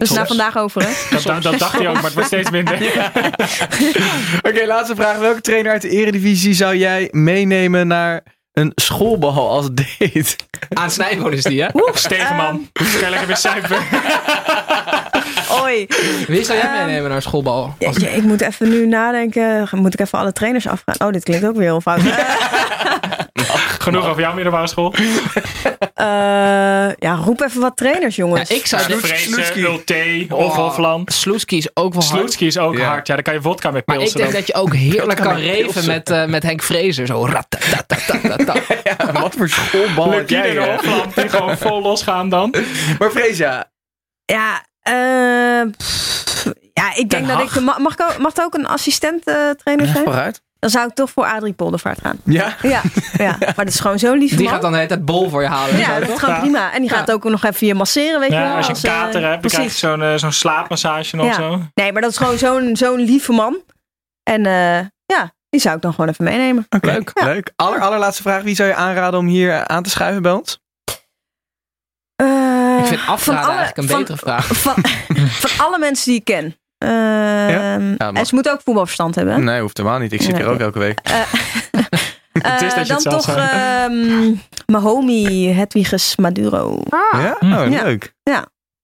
Dus Soms. naar vandaag over, hè? Dat, dat, dat dacht hij ook, maar het wordt steeds minder. Oké, laatste vraag. Welke trainer uit de eredivisie zou jij meenemen naar een schoolbal als date? Aan Snijboon is die, hè? Stegenman. Ga lekker weer zuipen. Oei. Wie zou jij Ehm, meenemen naar schoolbal? Jeetje, ik moet even nu nadenken. Moet ik even alle trainers afgaan? Oh, dit klinkt ook weer heel fout. Genoeg over jouw middelbare school. Eh, ja, roep even wat trainers, jongens. Ja, ik zou De Vrezen, Ulte of Hofland. Sloetski is ook wel hard. Sloetski is ook Ja. hard. Ja, daar kan je vodka mee Maar ik pilsen. denk dan. dat je ook heerlijk kan met reven pilsen. met, eh, met Henk Vrezer. Zo ratatatatata. Ja, wat voor schoolbal heb jij? en eh? Hofland die gewoon vol losgaan dan. Maar Fresia, Ja, eh, pff, ja, ik denk Den dat ik... Mag, mag het ook een assistent eh, trainer ja, zijn? vooruit. Dan zou ik toch voor Adrie Poldervaart gaan. Ja? Ja, ja, maar dat is gewoon zo lief Die man. gaat dan de hele tijd bol voor je halen. Ja, dat is gewoon prima. En die gaat ook nog even je masseren, weet je wel. Ja, als je een eh, kater hebt, dan krijg je precies. zo'n eh, zo'n slaapmassage Ja. zo. Nee, maar dat is gewoon zo'n zo'n lieve man. En eh, ja, die zou ik dan gewoon even meenemen. Leuk. Ja. leuk. Aller, allerlaatste vraag. Wie zou je aanraden om hier aan te schuiven bij ons? Eh, Ik vind afraden van alle- eigenlijk een van- betere vraag. Van, van alle mensen die ik ken. Ehm, Ja, en ze moeten ook voetbalverstand hebben. Nee, hoeft helemaal niet. Ik zit Nee, hier ook elke week. Het is dat je dan toch zei. ehm Hedwiges Maduro. Ja? Hm. Oh, Ja. leuk.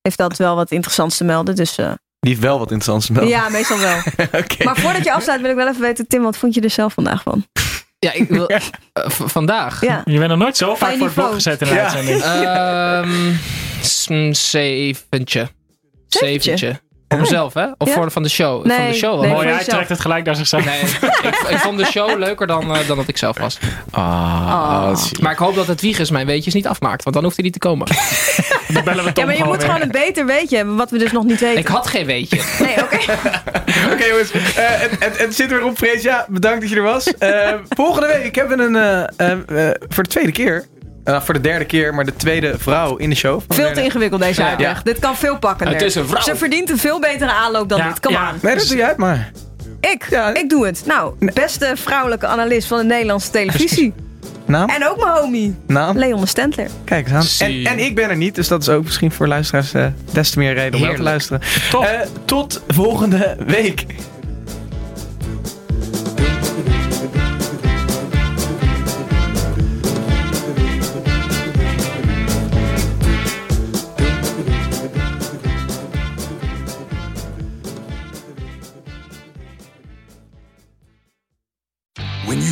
Heeft altijd wel wat interessants te melden. Dus eh, Die heeft wel wat interessants te melden. ja, meestal wel. Oké. Maar voordat je afsluit wil ik wel even weten, Tim, wat vond je er zelf vandaag van? Ja, ik wil... eh, vandaag? Ja. Je bent nog nooit zo vaak voor het blok gezet in de Ja. uitzending. Ehm, een zeventje. Zeventje? Voor mezelf, hè? Of Ja? voor van de show? van Nee, de show wel. nee, Mooi, hij jezelf. trekt het gelijk naar zichzelf. Nee, ik, ik vond de show leuker dan, eh, dan dat ik zelf was. Ah, Oh. je. Maar ik hoop dat het Wiegers mijn weetjes niet afmaakt, want dan hoeft hij niet te komen. Dan bellen we Ja, Tom maar je moet weer. gewoon een beter weetje hebben, wat we dus nog niet weten. Ik had geen weetje. Nee, oké. Oké jongens, eh, het, het, het zit weer op Freesia. Bedankt dat je er was. Eh, volgende week hebben we een, eh, eh, eh, voor de tweede keer, eh, voor de derde keer, maar de tweede vrouw in de show. van Veel te ingewikkeld deze uitleg. Ja. Dit kan veel pakkender. Het is een vrouw. Ze verdient een veel betere aanloop dan Ja, dit. Kom ja. aan. Nee, dat doe jij het maar. Ik, Ja. ik doe het. Nou, beste vrouwelijke analist van de Nederlandse televisie. Naam? En ook mijn homie, Naam? Leon de Stentler. Kijk eens aan. En, en ik ben er niet, dus dat is ook misschien voor luisteraars eh, des te meer reden om wel te luisteren. Top. Eh, tot volgende week.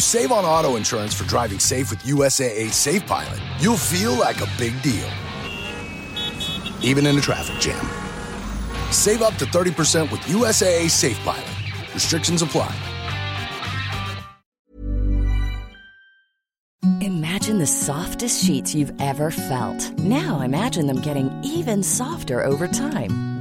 Save on auto insurance for driving safe with USAA Safe Pilot, you'll feel like a big deal, even in a traffic jam. Save up to 30% with USAA Safe Pilot. Restrictions apply. Imagine the softest sheets you've ever felt. Now imagine them getting even softer over time.